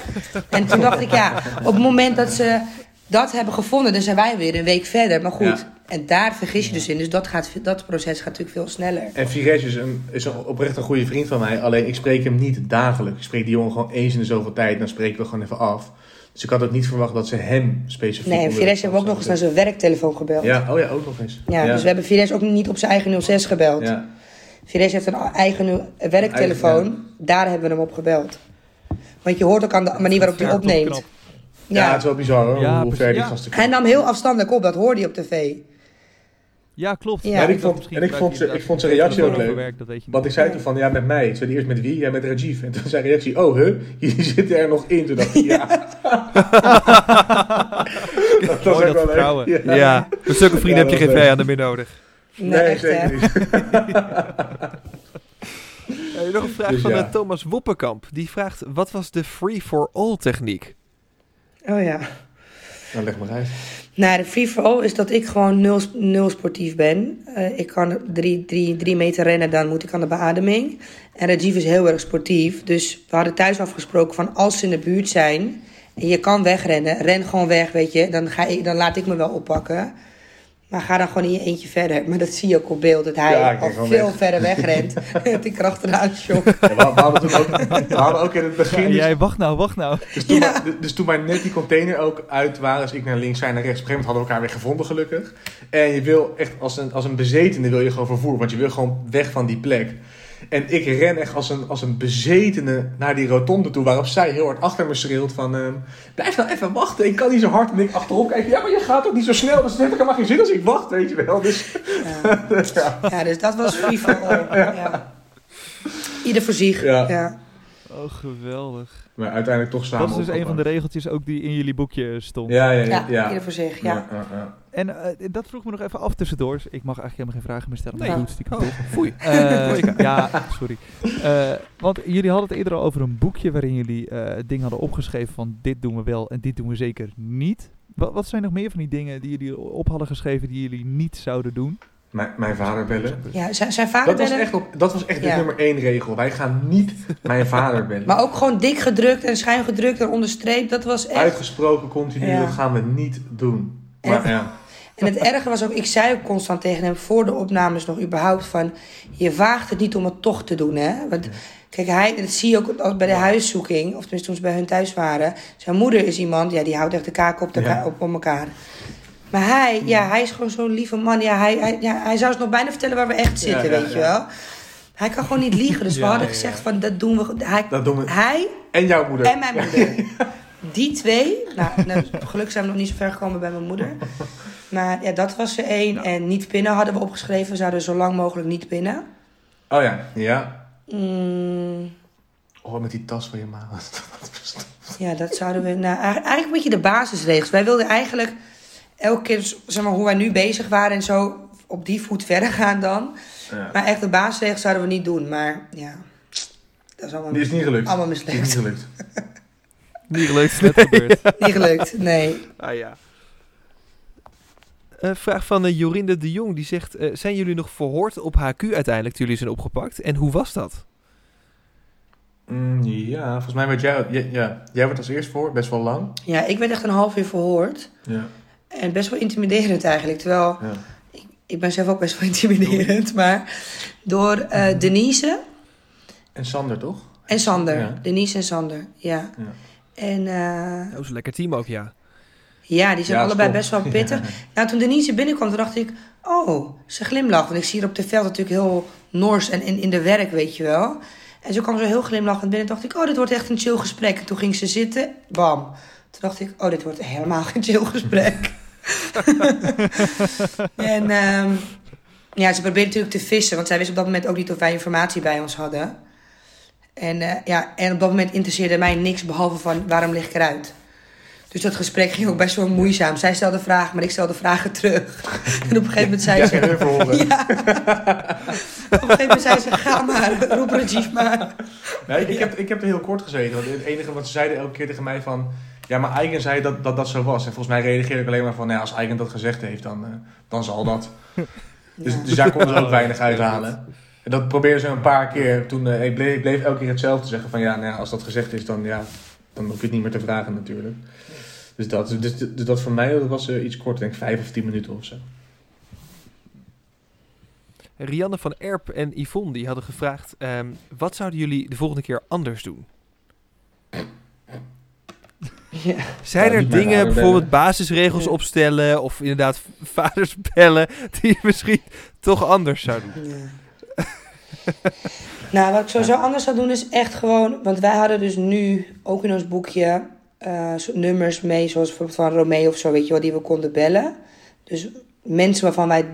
en toen dacht ik, ja, op het moment dat ze dat hebben gevonden, dan zijn wij weer een week verder. Maar goed, Ja. en daar vergis je dus in. Dus dat, gaat, dat proces gaat natuurlijk veel sneller. En Vires is, een, is een, oprecht een goede vriend van mij. Alleen ik spreek hem niet dagelijks. Ik spreek die jongen gewoon eens in de zoveel tijd. Dan spreken we gewoon even af. Dus ik had ook niet verwacht dat ze hem specifiek... Nee, en de hebben we ook nog eens naar zijn werktelefoon gebeld. Ja, Ja, oh ja, ook nog eens. dus we hebben Vires ook niet op zijn eigen 06 gebeld. Ja. Vires heeft een eigen werktelefoon. Eigen, Daar hebben we hem op gebeld. Want je hoort ook aan de manier waarop hij Ja, opneemt. Ja. Ja. het is wel bizar hoor, Ja, hoe ver die ja. gasten Hij nam heel afstandelijk op, dat hoorde je op tv. Ja, klopt. Ja, en ik vond- en ik vond je ze- ik vond zijn je reactie ook leuk. voor werk, dat weet je niet. Want ik zei toen van, ja, met mij. Ik zei eerst met wie? Ja, met Rajiv. En toen zei reactie, oh, huh? [LAUGHS] Jullie zitten er nog in. Toen dacht ik, ja. [LAUGHS] dat was Mooi ook dat wel leuk. vertrouwen. Ja. Ja, met zulke vrienden Ja, heb je geen vijanden meer nodig. Nee, Nee, echt zeker hè. niet. [LAUGHS] Nog een vraag Dus van ja. eh, Thomas Woppenkamp. Die vraagt, wat was de free-for-all techniek? Oh ja. Nou, leg maar uit. Nou, de free is dat ik gewoon nul, nul sportief ben. Eh, ik kan drie, drie, drie meter rennen, dan moet ik aan de beademing. En Rajiv is heel erg sportief. Dus we hadden thuis afgesproken van als ze in de buurt zijn... en je kan wegrennen, ren gewoon weg, weet je. Dan, ga ik, dan laat ik me wel oppakken. Maar ga dan gewoon in je eentje verder. Maar dat zie je ook op beeld, dat hij Ja, al veel weg. verder [LAUGHS] wegrent. [LAUGHS] dat ik erachteraan shock. Ja, we, we hadden toen ook, we hadden ook in het begin... Ja, dus- jij, wacht nou, wacht nou. Dus toen, Ja. maar, dus toen maar net die container ook uit waren, dus ik naar links, zij naar rechts. Op een gegeven moment hadden we elkaar weer gevonden, gelukkig. En je wil echt als een, als een bezetene wil je gewoon vervoer, want je wil gewoon weg van die plek. En ik ren echt als een, als een bezetene naar die rotonde toe, waarop zij heel hard achter me schreeuwt van... ehm, blijf nou even wachten, ik kan niet zo hard. En ik achterop kijk, ja, maar je gaat ook niet zo snel, dus het heeft helemaal geen zin als ik wacht, weet je wel. Dus, Ja. [LAUGHS] ja. ja, dus dat was free for all. Ja. Ieder voor zich. Ja. Oh, geweldig. Maar uiteindelijk toch samen Dat is dus een van de regeltjes ook die in jullie boekje stond. Ja, ja, ja. Ja, ja. ieder voor zich, ja. ja, ja. En eh, dat vroeg me nog even af tussendoor. Ik mag eigenlijk helemaal geen vragen meer stellen. maar Nee. goed, stiekem Oh, toch. foei. [LAUGHS] Eh, [LAUGHS] ja, sorry. Eh, want jullie hadden het eerder al over een boekje waarin jullie eh dingen hadden opgeschreven van dit doen we wel en dit doen we zeker niet. Wat, wat zijn nog meer van die dingen die jullie op hadden geschreven die jullie niet zouden doen? Mijn, mijn vader bellen. ja zijn, zijn vader Dat was echt, op, dat was echt de Ja. nummer één regel. Wij gaan niet mijn vader [LAUGHS] bellen. Maar ook gewoon dik gedrukt en schuin gedrukt en onderstreept. Dat was echt... Uitgesproken continu, Ja. dat gaan we niet doen. En- Maar ja, En het erge was ook, ik zei ook constant tegen hem voor de opnames nog überhaupt van... Je waagt het niet om het toch te doen, hè. Want kijk, hij, dat zie je ook als bij de huiszoeking. Of tenminste toen ze bij hun thuis waren. Zijn moeder is iemand, ja, die houdt echt de kaken op, de Ja. ka- op, op elkaar. Maar hij, ja, hij is gewoon zo'n lieve man. Ja hij, hij, ja, hij zou ons nog bijna vertellen waar we echt zitten, weet je wel. Hij kan gewoon niet liegen. Dus we hadden gezegd van, dat doen we. Hij, Dat doen we. hij En jouw moeder. en mijn [LAUGHS] moeder. Die twee. Nou, nou, gelukkig zijn we nog niet zo ver gekomen bij mijn moeder. Maar ja, dat was er één. En niet pinnen hadden we opgeschreven. We zouden zo lang mogelijk niet pinnen. Oh ja, ja. Mm, Oh, met die tas van je ma. [LAUGHS] ja, dat zouden we... Nou, eigenlijk een beetje de basisregels. Wij wilden eigenlijk elke keer, zeg maar, hoe wij nu bezig waren en zo... op die voet verder gaan dan. Ja. Maar echt de basisregels zouden we niet doen. Maar ja, dat is allemaal, Die is niet gelukt. allemaal Die is mislukt. niet gelukt. [LAUGHS] Niet gelukt. Net gebeurd. [LAUGHS] Niet gelukt, nee. Ah ja. Een vraag van uh, Jorinde de Jong. Die zegt, eh, zijn jullie nog verhoord op HQ uiteindelijk toen jullie zijn opgepakt? En hoe was dat? Mm, ja, volgens mij werd jij... Ja, ja, jij werd als eerst voor, best wel lang. Ja, ik werd echt een half uur verhoord. Ja. En best wel intimiderend eigenlijk. Terwijl, ja. ik ben zelf ook best wel [LAUGHS] intimiderend. Maar door eh, Denise En Sander, toch? en Sander. Ja. Denise en Sander, ja. Ja. En eh, Dat was een lekker team ook, ja. ja, die zijn Ja, allebei stom. best wel [LAUGHS] pittig. Nou, toen Denise binnenkwam, toen dacht ik... Oh, ze glimlacht. Want ik zie haar op de veld natuurlijk heel nors en in, in de werk, weet je wel. En zo kwam ze heel glimlachend binnen. Toen dacht ik, oh, dit wordt echt een chill gesprek. En toen ging ze zitten, bam. Toen dacht ik, oh, dit wordt helemaal geen chill gesprek. [LAUGHS] [LAUGHS] en ehm, ja, ze probeerde natuurlijk te vissen. Want zij wist op dat moment ook niet of wij informatie bij ons hadden. En, eh, ja, en op dat moment interesseerde mij niks behalve van waarom lig ik eruit. Dus dat gesprek ging ook best wel moeizaam. Zij stelde vragen, maar ik stelde vragen terug. [LAUGHS] En op een gegeven moment zei ze... [LAUGHS] Ja. Op een gegeven moment zei ze, ga maar, roep Rajiv maar. Nee, ik, heb, ik heb er heel kort gezeten. Want het enige wat ze zeiden elke keer tegen mij van... Ja, maar Eigen zei dat, dat dat zo was. En volgens mij reageerde ik alleen maar van... Nou, ja, als Eigen dat gezegd heeft, dan, eh, dan zal dat. [LAUGHS] Dus, Ja. dus daar konden ze ook weinig uithalen. En dat probeerden ze een paar keer. Toen eh, ik bleef, ik bleef elke keer hetzelfde zeggen. Van ja, nou ja, als dat gezegd is, dan, ja, dan hoef je het niet meer te vragen natuurlijk. Dus dat, dus, dus dat voor mij dat was eh, iets kort, denk ik vijf of tien minuten of zo. Rianne van Erp en Yvonne die hadden gevraagd... ehm, wat zouden jullie de volgende keer anders doen? Ja. Zijn Ja, er dingen, bijvoorbeeld bellen. basisregels Ja. opstellen... of inderdaad vaders [LAUGHS] bellen... die je misschien toch anders zou doen? Ja. [LAUGHS] nou, wat ik sowieso anders zou doen is echt gewoon... Want wij hadden dus nu ook in ons boekje eh, nummers mee... zoals bijvoorbeeld van Romeo of zo, weet je wel, die we konden bellen. Dus mensen waarvan wij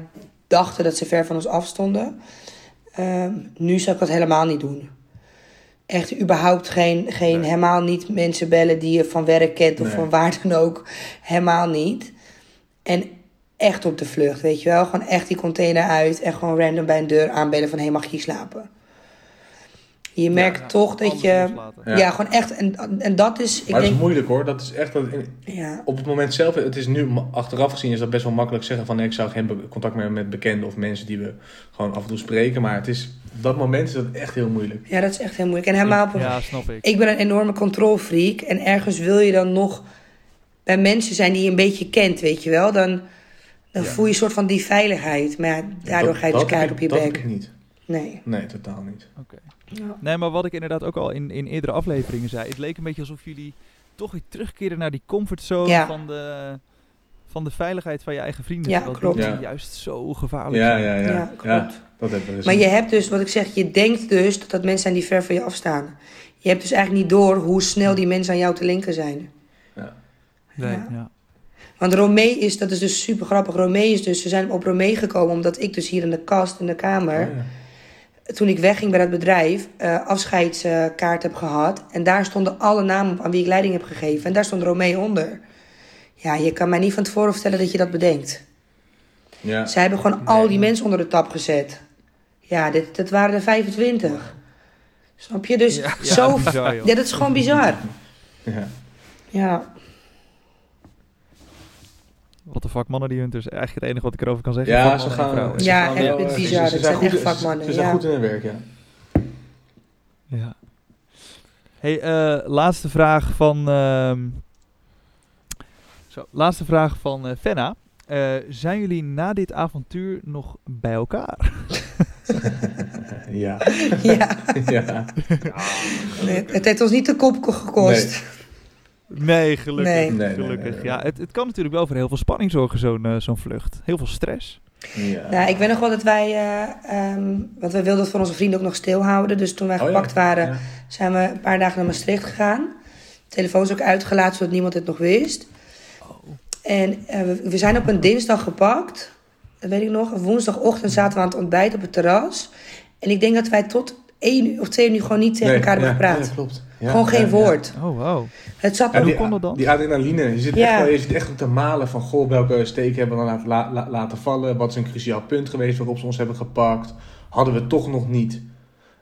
dachten dat ze ver van ons afstonden. Ehm, nu zou ik dat helemaal niet doen. Echt überhaupt geen, geen Nee. helemaal niet mensen bellen die je van werk kent of Nee. van waar dan ook. Helemaal niet. En echt op de vlucht, weet je wel. Gewoon echt die container uit en gewoon random bij een deur aanbellen van... hé, mag ik hier slapen? Je merkt Ja, toch dat je... Ja. Ja. gewoon echt... En, en dat is... Ik maar dat denk, is moeilijk hoor. Dat is echt... Dat, ja, op het moment zelf, het is nu achteraf gezien is dat best wel makkelijk zeggen van nee, ik zou geen contact meer met bekenden of mensen die we gewoon af en toe spreken. Maar het is, op dat moment is dat echt heel moeilijk. ja, dat is echt heel moeilijk. En helemaal Ja, snap ik. Ik ben een enorme controlfreak. En ergens wil je dan nog bij mensen zijn die je een beetje kent, weet je wel. Dan, dan Ja. voel je een soort van die veiligheid. Maar ja, daardoor Dat- ga je dus dat keihard ik- op je Dat heb bek. ik niet. Nee. Nee, totaal niet. Oké. Ja. Nee, maar wat ik inderdaad ook al in, in eerdere afleveringen zei. Het leek een beetje alsof jullie toch weer terugkeren naar die comfortzone Ja. van, de, van de veiligheid van je eigen vrienden. Ja, klopt. juist zo gevaarlijk Ja, zijn. ja, ja. Ja, Ja, klopt. dat dus Maar je hebt dus, wat ik zeg, je denkt dus dat dat mensen zijn die ver van je afstaan. Je hebt dus eigenlijk niet door hoe snel die mensen aan jou te linken zijn. Ja. Nee. Ja. Ja. Want Romee is, dat is dus super grappig. Romee is dus, ze zijn op Romee gekomen omdat ik dus hier in de kast, in de kamer... Toen ik wegging bij dat bedrijf, eh afscheidskaart heb gehad. En daar stonden alle namen op aan wie ik leiding heb gegeven. En daar stond Romee onder. Ja, je kan mij niet van tevoren vertellen dat je dat bedenkt. Ja. Zij hebben gewoon al die mensen onder de tap gezet. Ja, dit, dat waren er 25. Snap je? Dus Ja. zo... Ja, bizar. Ja, dat is gewoon bizar. Ja. Ja, What the fuck, mannen die hunters. Eigenlijk het enige wat ik erover kan zeggen. Ja, ze gaan... ze Ja, gaan echt met eh, bizar. ze- zijn echt goed- vakmannen, Ze zijn ja. goed in hun werk, ja. Ja. Hey, eh, laatste vraag van. ehm, zo, laatste vraag van eh, Fenna. Eh, zijn jullie na dit avontuur nog bij elkaar? [LAUGHS] ja. ja. [LAUGHS] ja. Het, het heeft ons niet de kop gekost. Nee, gelukkig. Nee. Nee, nee, gelukkig. nee, nee. Ja, het, het kan natuurlijk wel voor heel veel spanning zorgen, zo'n eh, zo'n vlucht. Heel veel stress. Ja. Nou, ik weet nog wel dat wij, eh, ehm, want wij wilden het voor onze vrienden ook nog stilhouden. Dus toen wij Oh ja, gepakt waren, ja. zijn we een paar dagen naar Maastricht gegaan. Telefoon is ook uitgelaten, zodat niemand het nog wist. En eh, we, we zijn op een dinsdag gepakt. Dat weet ik nog. Op woensdagochtend zaten we aan het ontbijt op het terras. En ik denk dat wij tot één uur of twee uur gewoon niet tegen Nee, elkaar hebben ja, gepraat. ja, klopt. Ja, gewoon geen woord. Oh, wow. Het zat Ja, er hoe die, kon dat dan? die adrenaline. Je zit, Ja. echt, wel- je zit echt op te malen van... Goh, welke steek hebben we dan laten, la- la- laten vallen? Wat is een cruciaal punt geweest waarop ze ons hebben gepakt? Hadden we toch nog niet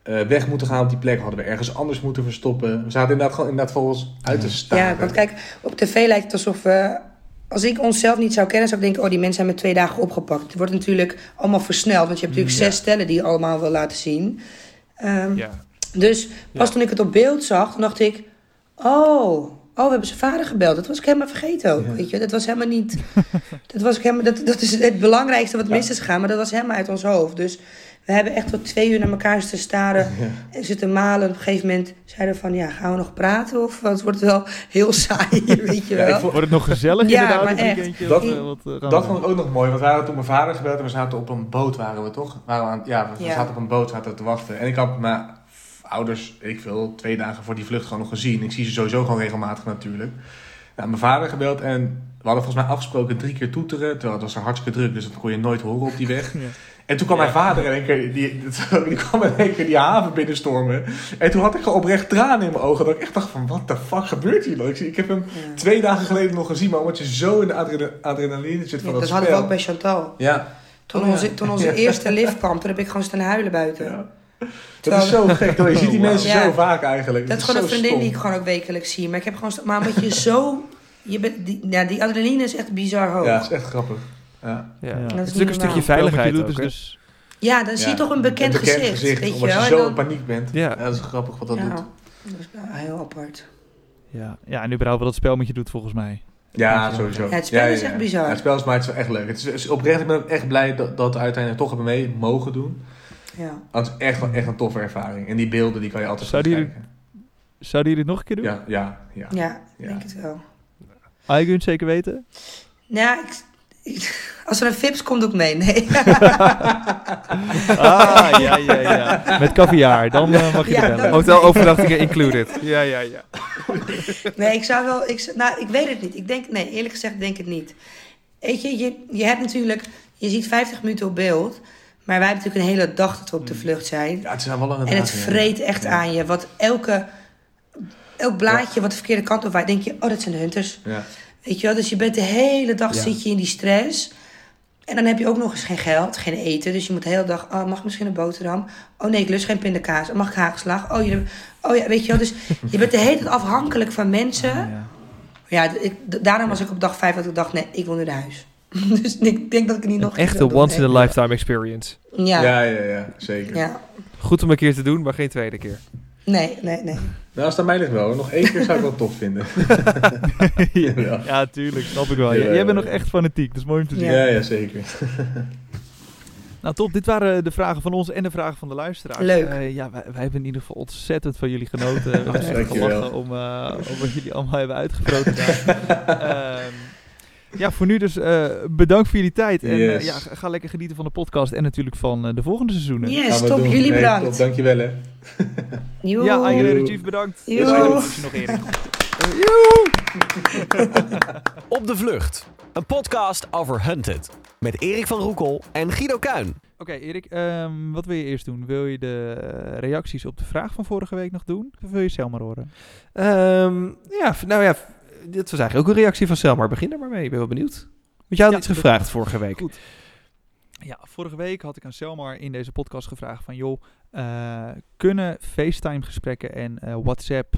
eh, weg moeten gaan op die plek? Hadden we ergens anders moeten verstoppen? We zaten inderdaad gewoon inderdaad voor ons uit te staan. Ja, want kijk, op tv lijkt het alsof we... Als ik onszelf niet zou kennen, zou ik denken... oh, die mensen zijn met twee dagen opgepakt. Het wordt natuurlijk allemaal versneld. Want je hebt natuurlijk Ja. zes stellen die je allemaal wil laten zien. Ehm, Ja. Dus pas Ja. toen ik het op beeld zag, toen dacht ik... Oh, oh, we hebben zijn vader gebeld. Dat was ik helemaal vergeten ook, Ja. weet je. Dat was helemaal niet... [LAUGHS] dat, was ik helemaal, dat, dat is het belangrijkste wat mis is gegaan. Maar dat was helemaal uit ons hoofd. Dus we hebben echt tot twee uur naar elkaar zitten staren... [LAUGHS] Ja. en zitten malen. Op een gegeven moment zeiden we van... Ja, gaan we nog praten? Of want het wordt wel heel saai, [LAUGHS] weet je Ja, wel. Wordt het nog gezellig Ja, inderdaad? maar echt. Dat- Wat, eh, wat, eh, Dat vond ik ook nog mooi, want we hadden toen mijn vader gebeld en we zaten op een boot, waren we toch? Waren we aan, ja, we Ja. zaten op een boot, zaten te wachten. En ik had mijn ouders, ik veel, twee dagen voor die vlucht gewoon nog gezien. Ik zie ze sowieso gewoon regelmatig natuurlijk. Nou, mijn vader gebeld en we hadden volgens mij afgesproken drie keer toeteren. Terwijl het was er hartstikke druk, dus dat kon je nooit horen op die weg. [LAUGHS] Ja. En toen kwam mijn vader in één keer, die, [LAUGHS] die kwam in één keer die haven binnenstormen. En toen had ik gewoon oprecht tranen in mijn ogen. Dat ik echt dacht van, wat de fuck gebeurt hier? Ik, ik heb hem Ja. twee dagen geleden nog gezien, maar omdat je zo in de adrena- adrenaline zit van Ja, dat, dat hadden we ook bij Chantal. Ja, Toen, Oh, ja. onze, toen onze [LAUGHS] Ja. eerste lift kwam, toen heb ik gewoon staan huilen buiten. Ja. [LAUGHS] Dat is zo gek. [LAUGHS] hoor. Je ziet die Oh, wow. mensen Ja. zo vaak eigenlijk. Dat is gewoon een vriendin stom. die ik gewoon ook wekelijks zie. Maar ik heb gewoon... Maar omdat je zo... Je bent, die, ja, die adrenaline is echt bizar hoog. Ja, Ja, dat is echt grappig. Ja. Ja. Ja. Het Dat is is natuurlijk een stukje veiligheid ook, dus, dus dan zie je Ja. toch een bekend, gezicht, weet je Omdat wel. je zo dan- in paniek bent. Ja. Ja. dat is grappig wat dat ja, doet. dat is heel apart. ja. ja, en überhaupt wat dat spel met je doet volgens mij. Ja, sowieso. Ja, het spel is echt bizar. Ja, het spel is maar het is wel echt leuk. Het is, het is oprecht, ik ben echt blij dat, dat we uiteindelijk toch hebben mee mogen doen. Ja. Het is echt, wel- echt een toffe ervaring. En die beelden die kan je altijd jullie- kijken. Zouden jullie dit nog een keer doen? Ja, ja, ja. Ja, denk het wel. Aigün, zeker weten? Ja, ik, ik- als er een Vips komt, doe ik mee. Nee. [LAUGHS] Ah, ja, ja, ja. Met caviar, dan eh, mag je Ja, er bellen. Hotelovernachtingen included. Ja, ja, ja. Nee, ik zou wel. Ik, nou, ik weet het niet. Ik denk, nee, eerlijk gezegd denk ik het niet. Weet je, je, je hebt natuurlijk. Je ziet 50 minuten op beeld. Maar wij hebben natuurlijk een hele dag dat we op de vlucht zijn. Ja, het zijn wel lange En het vreet echt Ja. aan je. Wat elke. Elk blaadje wat de verkeerde kant op waait, denk je, oh, dat zijn de hunters. Ja. Weet je wel? Dus je bent de hele dag zit je in die stress. En dan heb je ook nog eens geen geld, geen eten. Dus je moet de hele dag, oh, mag ik misschien een boterham? Oh nee, ik lust geen pindakaas. Oh, mag ik hagelslag? Oh, je, oh ja, weet je wel. Dus je bent de hele tijd afhankelijk van mensen. [LAUGHS] Ja. Ik, daarom was ik op dag 5 dat ik dacht, nee, ik wil nu naar huis. [LAUGHS] dus ik denk dat ik het niet nog Een echte once in a lifetime experience. Ja, Ja, ja, ja, zeker. ja. Goed om een keer te doen, maar geen tweede keer. Nee, nee, nee. Nou, als het aan mij ligt wel. Nog één keer zou ik wel tof vinden. [LAUGHS] ja. ja, tuurlijk, snap ik wel. Jij ja, bent ja. nog echt fanatiek, dat is mooi om te zien. Ja. ja, zeker. [LAUGHS] Nou top, dit waren de vragen van ons en de vragen van de luisteraars. Leuk. Eh, ja, wij, wij hebben in ieder geval ontzettend van jullie genoten. We hebben echt gelachen om, eh, om wat jullie allemaal hebben uitgevroten daar. Ja, voor nu dus eh, bedankt voor jullie tijd. En eh, ja, ga, lekker genieten van de podcast en natuurlijk van eh, de volgende seizoenen. Yes, top. doen. Jullie Hey, bedankt. top, dankjewel hè. Joe. Ja, Eigen Joe. Energy, bedankt. Nog Erik. [LAUGHS] Op de Vlucht. Een podcast over Hunted. Met Erik van Roekel en Guido Kuin. Oké, Erik, ehm, wat wil je eerst doen? Wil je de reacties op de vraag van vorige week nog doen? Of wil je Selma horen? Ehm, ja, nou ja, dit was eigenlijk ook een reactie van Selma. Begin er maar mee, ik ben wel benieuwd. Want jij had Ja, iets dat- gevraagd vorige week. Goed. Ja, vorige week had ik aan Selmar in deze podcast gevraagd van... joh, eh, kunnen FaceTime-gesprekken en eh, WhatsApp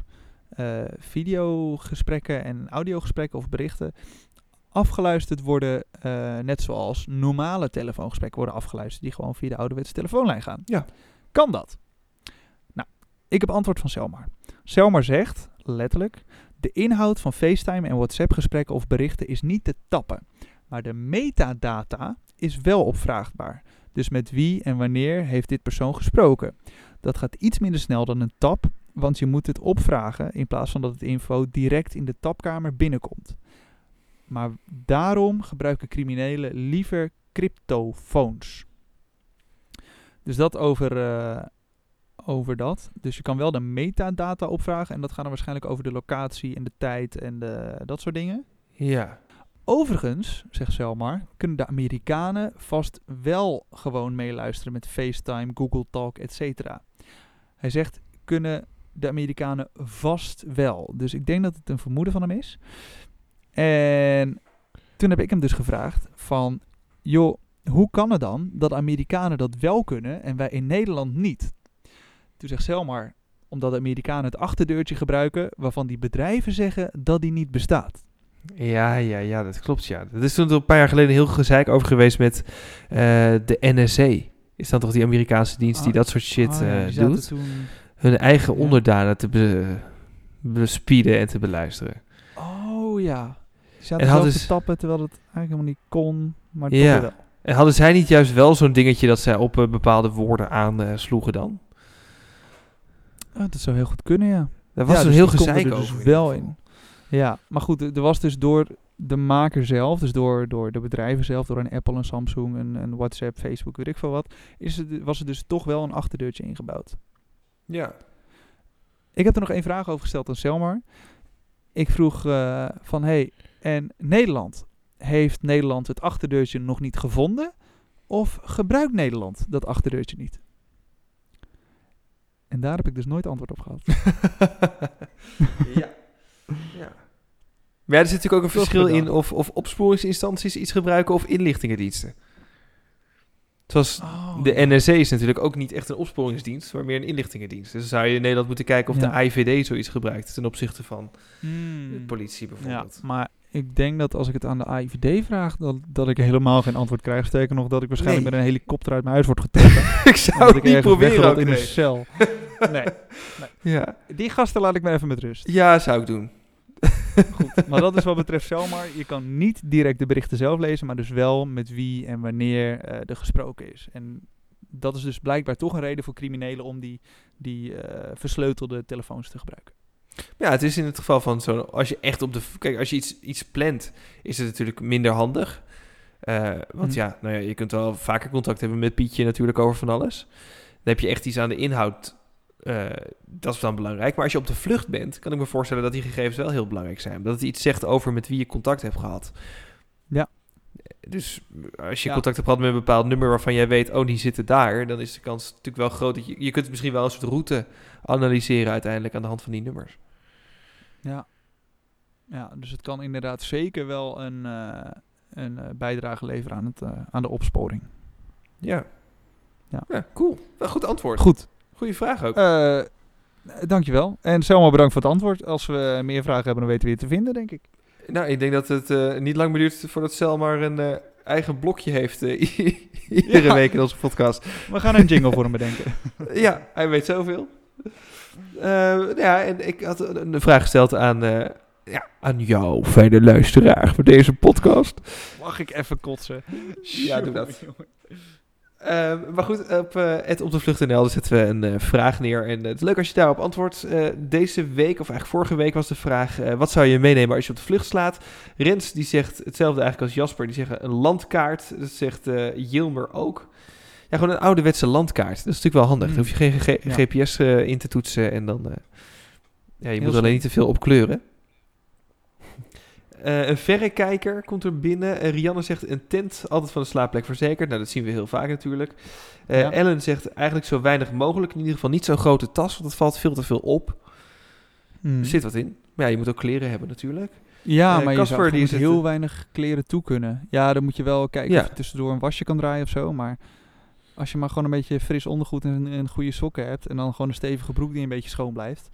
eh, videogesprekken en audiogesprekken of berichten afgeluisterd worden... net zoals normale telefoongesprekken worden afgeluisterd... die gewoon via de ouderwetse telefoonlijn gaan? Ja. Kan dat? Nou, ik heb antwoord van Selmar. Selmar zegt, letterlijk... De inhoud van FaceTime en WhatsApp-gesprekken of berichten is niet te tappen. Maar de metadata is wel opvraagbaar. Dus met wie en wanneer heeft dit persoon gesproken? Dat gaat iets minder snel dan een tap Want je moet het opvragen in plaats van dat het info direct in de tapkamer binnenkomt. Maar daarom gebruiken criminelen liever cryptofoons. Dus dat over, eh, over dat. Dus je kan wel de metadata opvragen. En dat gaat dan waarschijnlijk over de locatie en de tijd en de, dat soort dingen. Ja. Overigens, zegt Selmar, kunnen de Amerikanen vast wel gewoon meeluisteren met FaceTime, Google Talk, etc. Hij zegt, kunnen de Amerikanen vast wel. Dus ik denk dat het een vermoeden van hem is. En toen heb ik hem dus gevraagd van, joh, hoe kan het dan dat Amerikanen dat wel kunnen en wij in Nederland niet? Toen zegt Selmar, omdat de Amerikanen het achterdeurtje gebruiken waarvan die bedrijven zeggen dat die niet bestaat. Ja, ja, ja, dat klopt, ja. Dat is toen een paar jaar geleden heel gezeik over geweest met eh, de NSA. Is dan toch die Amerikaanse dienst die Ah, dat soort shit Oh ja, eh, doet? toen- Hun eigen Ja. onderdanen te be- bespieden en te beluisteren. Oh ja. Ze zaten En hadden te ze- tappen terwijl het eigenlijk helemaal niet kon, maar Ja. wel. En hadden zij niet juist wel zo'n dingetje dat zij op eh, bepaalde woorden aansloegen dan? Oh, dat zou heel goed kunnen, ja. Daar was ja, een dus heel gezeik er dus over. wel in. Ja, maar goed, er was dus door de maker zelf, dus door, door de bedrijven zelf, door een Apple, een Samsung, een, een WhatsApp, Facebook, weet ik veel wat, is het, was er dus toch wel een achterdeurtje ingebouwd. Ja. Ik heb er nog één vraag over gesteld aan Selmar. Ik vroeg eh, van, hey, en Nederland, heeft Nederland het achterdeurtje nog niet gevonden? Of gebruikt Nederland dat achterdeurtje niet? En daar heb ik dus nooit antwoord op gehad. [LAUGHS] ja. ja. Maar ja, er zit natuurlijk ook een verschil in of, of opsporingsinstanties iets gebruiken of inlichtingendiensten. Zoals Oh, de NSC is natuurlijk ook niet echt een opsporingsdienst, maar meer een inlichtingendienst. Dus dan zou je in Nederland moeten kijken of Ja. de IVD zoiets gebruikt ten opzichte van Hmm. de politie Ja, bijvoorbeeld. maar ik denk dat als ik het aan de AIVD vraag, dat, dat ik helemaal geen antwoord krijg. Sterker nog, dat ik waarschijnlijk Nee. met een helikopter uit mijn huis word getrokken. [LAUGHS] ik zou het ik niet proberen ook, in een nee. cel. [LAUGHS] Nee, Ja. die gasten laat ik maar even met rust. ja, zou ik doen. [LAUGHS] Goed, maar dat is wat betreft Selmar. Je kan niet direct de berichten zelf lezen, maar dus wel met wie en wanneer eh, er gesproken is. En dat is dus blijkbaar toch een reden voor criminelen om die, die eh, versleutelde telefoons te gebruiken. Ja, het is in het geval van zo, als je echt op de. Kijk, als je iets, iets plant, is het natuurlijk minder handig. Eh, want Hm. ja, nou ja, je kunt wel vaker contact hebben met Pietje natuurlijk over van alles. Dan heb je echt iets aan de inhoud. eh, dat is dan belangrijk. Maar als je op de vlucht bent, kan ik me voorstellen dat die gegevens wel heel belangrijk zijn. Dat het iets zegt over met wie je contact hebt gehad. Dus als je Ja. contact hebt gehad met een bepaald nummer waarvan jij weet, oh, die zitten daar, dan is de kans natuurlijk wel groot dat je. Je kunt misschien wel een soort route analyseren uiteindelijk aan de hand van die nummers. Ja. ja, dus het kan inderdaad zeker wel een, eh, een eh, bijdrage leveren aan, het, eh, aan de opsporing. Ja. Ja. ja, cool. Wel goed antwoord. Goed, Goeie vraag ook. eh, dankjewel. En Selma, bedankt voor het antwoord. Als we meer vragen hebben, dan weten we je te vinden, denk ik. Nou, ik denk dat het eh, niet lang meer duurt voordat Sel maar een eh, eigen blokje heeft eh, iedere Ja. week in onze podcast. We gaan een jingle voor hem bedenken. [LAUGHS] ja, hij weet zoveel. Ja, en ik had een, vraag gesteld aan, ja, aan jou, fijne luisteraar, voor deze podcast. Mag ik even kotsen? Ja, doe dat. Eh, maar goed, op, eh het op de vlucht.nl zetten we een eh, vraag neer. En eh, het is leuk als je daarop antwoordt. Deze week, of eigenlijk vorige week, was de vraag: wat zou je meenemen als je op de vlucht slaat? Rens die zegt hetzelfde eigenlijk als Jasper. Die zeggen een landkaart. Dat zegt Jilmer ook. Ja, gewoon een ouderwetse landkaart. Dat is natuurlijk wel handig. Mm. Dan hoef je geen Ja. GPS in te toetsen. En dan. ja, je moet slim. alleen niet te veel opkleuren. Eh, een verrekijker komt er binnen. Eh, Rianne zegt een tent, altijd van de slaapplek verzekerd. Nou, dat zien we heel vaak natuurlijk. Eh, Ja. Ellen zegt eigenlijk zo weinig mogelijk. In ieder geval niet zo'n grote tas, want het valt veel te veel op. Hmm. Er zit wat in. Maar ja, je moet ook kleren hebben natuurlijk. Ja, maar je zou die heel weinig kleren toe kunnen. Ja, dan moet je wel kijken Ja. of je tussendoor een wasje kan draaien of zo. Maar als je maar gewoon een beetje fris ondergoed en, en goede sokken hebt... en dan gewoon een stevige broek die een beetje schoon blijft...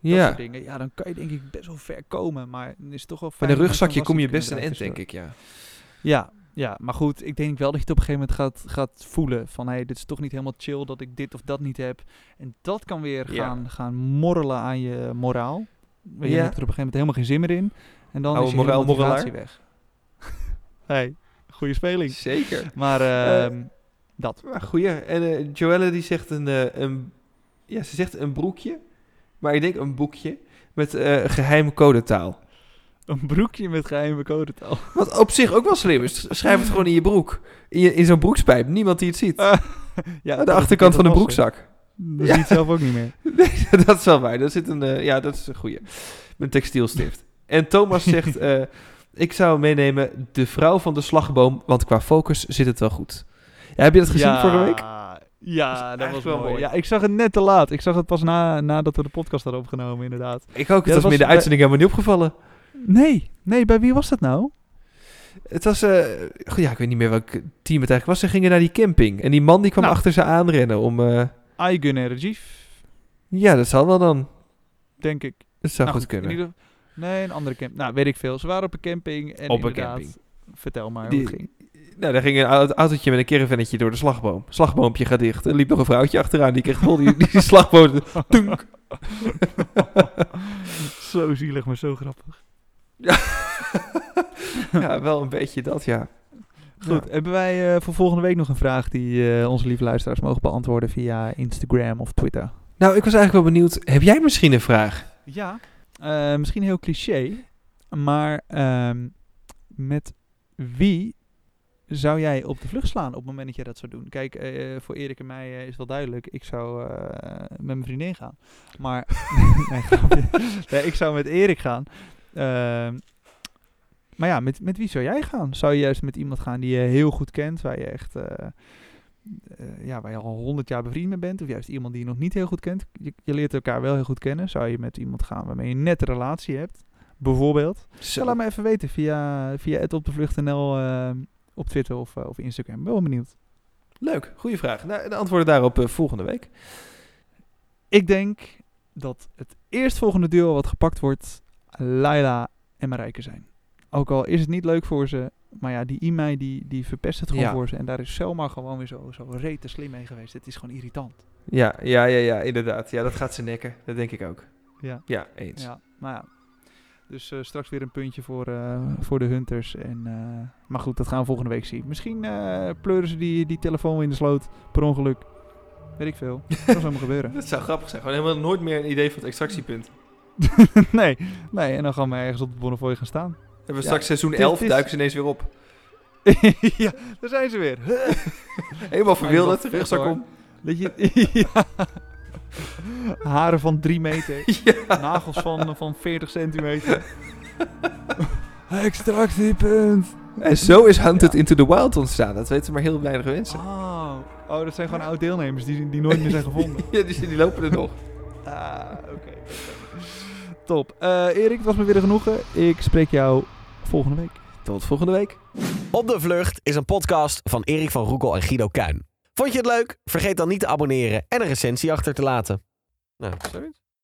dat Ja, soort dingen. Ja, dan kan je denk ik best wel ver komen. Maar dan is het toch wel met fijn een om rugzakje kom je best een draaien denk ik, ja. Ja, ja, maar goed, ik denk wel dat je het op een gegeven moment gaat, gaat voelen. Van, hé, hey, dit is toch niet helemaal chill dat ik dit of dat niet heb. En dat kan weer Ja. gaan, gaan morrelen aan je moraal. Je Ja. hebt er op een gegeven moment helemaal geen zin meer in. En dan Oude is je moraal- motivatie weg. [LAUGHS] hey, goede speling. Zeker. Maar Eh, ehm, dat. Maar goeie. En eh Joelle die zegt een, eh, een... Ja, ze zegt een broekje. Maar ik denk een boekje met eh, geheime codetaal. Een broekje met geheime codetaal. [LAUGHS] Wat op zich ook wel slim is. Schrijf het gewoon in je broek. In, je, in zo'n broekspijp. Niemand die het ziet. Ah, [LAUGHS] ja, Aan de achterkant van de broekzak. Dat zie je het zelf ook niet meer. [LAUGHS] Nee, dat is wel waar. Daar zit een, eh, ja, dat is een goeie. Een textielstift. En Thomas zegt, eh, ik zou meenemen de vrouw van de slagboom, want qua focus zit het wel goed. Ja, heb je dat gezien Ja, vorige week? Ja, Dat was wel mooi. mooi. Ja, ik zag het net te laat. Ik zag het pas na, nadat we de podcast hadden opgenomen, inderdaad. Ik ook. Ja, Het was me in de uitzending helemaal niet opgevallen. Nee, nee, bij wie was dat nou? Het was, goed, ja, ik weet niet meer welk team het eigenlijk was. Ze gingen naar die camping. En die man die kwam Nou. achter ze aanrennen om... eh, Igun Energy, ja, dat zal wel dan. denk ik. Dat zou Nou, goed kunnen. ieder- Nee, een andere camp. Nou, weet ik veel. Ze waren op een camping en Op een camping. Vertel maar Die- hoe het ging. Nou, daar ging een au- autootje met een caravannetje door de slagboom. Slagboompje gaat dicht. Er liep nog een vrouwtje achteraan. Die kreeg vol die, die [LAUGHS] slagboom. Toenk. [LAUGHS] zo zielig, maar zo grappig. [LAUGHS] ja, wel een beetje dat, ja. Goed, hebben wij eh, voor volgende week nog een vraag die eh, onze lieve luisteraars mogen beantwoorden via Instagram of Twitter? Nou, ik was eigenlijk wel benieuwd. Heb jij misschien een vraag? Ja. Eh, misschien heel cliché, maar ehm, met wie zou jij op de vlucht slaan op het moment dat jij dat zou doen? Kijk, eh, voor Erik en mij eh, is wel duidelijk, ik zou eh, met mijn vriendin gaan. Maar [LAUGHS] nee, ik zou met Erik gaan. Ehm, maar ja, met, met wie zou jij gaan? Zou je juist met iemand gaan die je heel goed kent, waar je echt, ja, waar je al honderd jaar bevriend mee bent, of juist iemand die je nog niet heel goed kent? Je, je leert elkaar wel heel goed kennen. Zou je met iemand gaan waarmee je net een relatie hebt, bijvoorbeeld? Zo. Laat me even weten via, via het op de vlucht.nl eh, op Twitter of, eh, of Instagram. Ben wel benieuwd. Leuk, goede vraag. Nou, de antwoorden daarop eh, volgende week. Ik denk dat het eerstvolgende duo wat gepakt wordt, Laila en Marijke zijn. Ook al is het niet leuk voor ze, maar ja, die Imai die, die verpest het gewoon Ja. voor ze. En daar is Selma gewoon weer zo, zo rete slim mee geweest. Het is gewoon irritant. Ja, ja, ja, ja, inderdaad. Ja, dat gaat ze nekken. Dat denk ik ook. Ja, Ja, eens. ja maar ja. Dus eh, straks weer een puntje voor, eh, voor de Hunters. En, eh, maar goed, dat gaan we volgende week zien. Misschien eh, pleuren ze die, die telefoon weer in de sloot per ongeluk. Weet ik veel. Dat kan zomaar gebeuren. [LAUGHS] Dat zou grappig zijn. Gewoon helemaal nooit meer een idee van het extractiepunt. [LAUGHS] nee, nee, en dan gaan we ergens op de Bonnefoy gaan staan. Hebben we Ja, straks seizoen dit 11, is- duiken ze ineens weer op. [LAUGHS] ja, daar zijn ze weer. Helemaal verwilderd, rugzak wel om. Dat je, ja. [LAUGHS] Haren van 3 meter. [LAUGHS] Nagels van, van 40 centimeter. [LAUGHS] Extractiepunt. En zo is Hunted Into the Wild ontstaan. Dat weten maar heel weinig mensen. Oh. oh, dat zijn gewoon oud deelnemers die, die nooit meer zijn gevonden. Ja, die, die lopen er nog. Ah, oké. Top. Eh, Erik, het was me weer een genoegen. Ik spreek jou volgende week. Tot volgende week. Op de Vlucht is een podcast van Erik van Roekel en Guido Kuin. Vond je het leuk? Vergeet dan niet te abonneren en een recensie achter te laten. Nou, zoiets.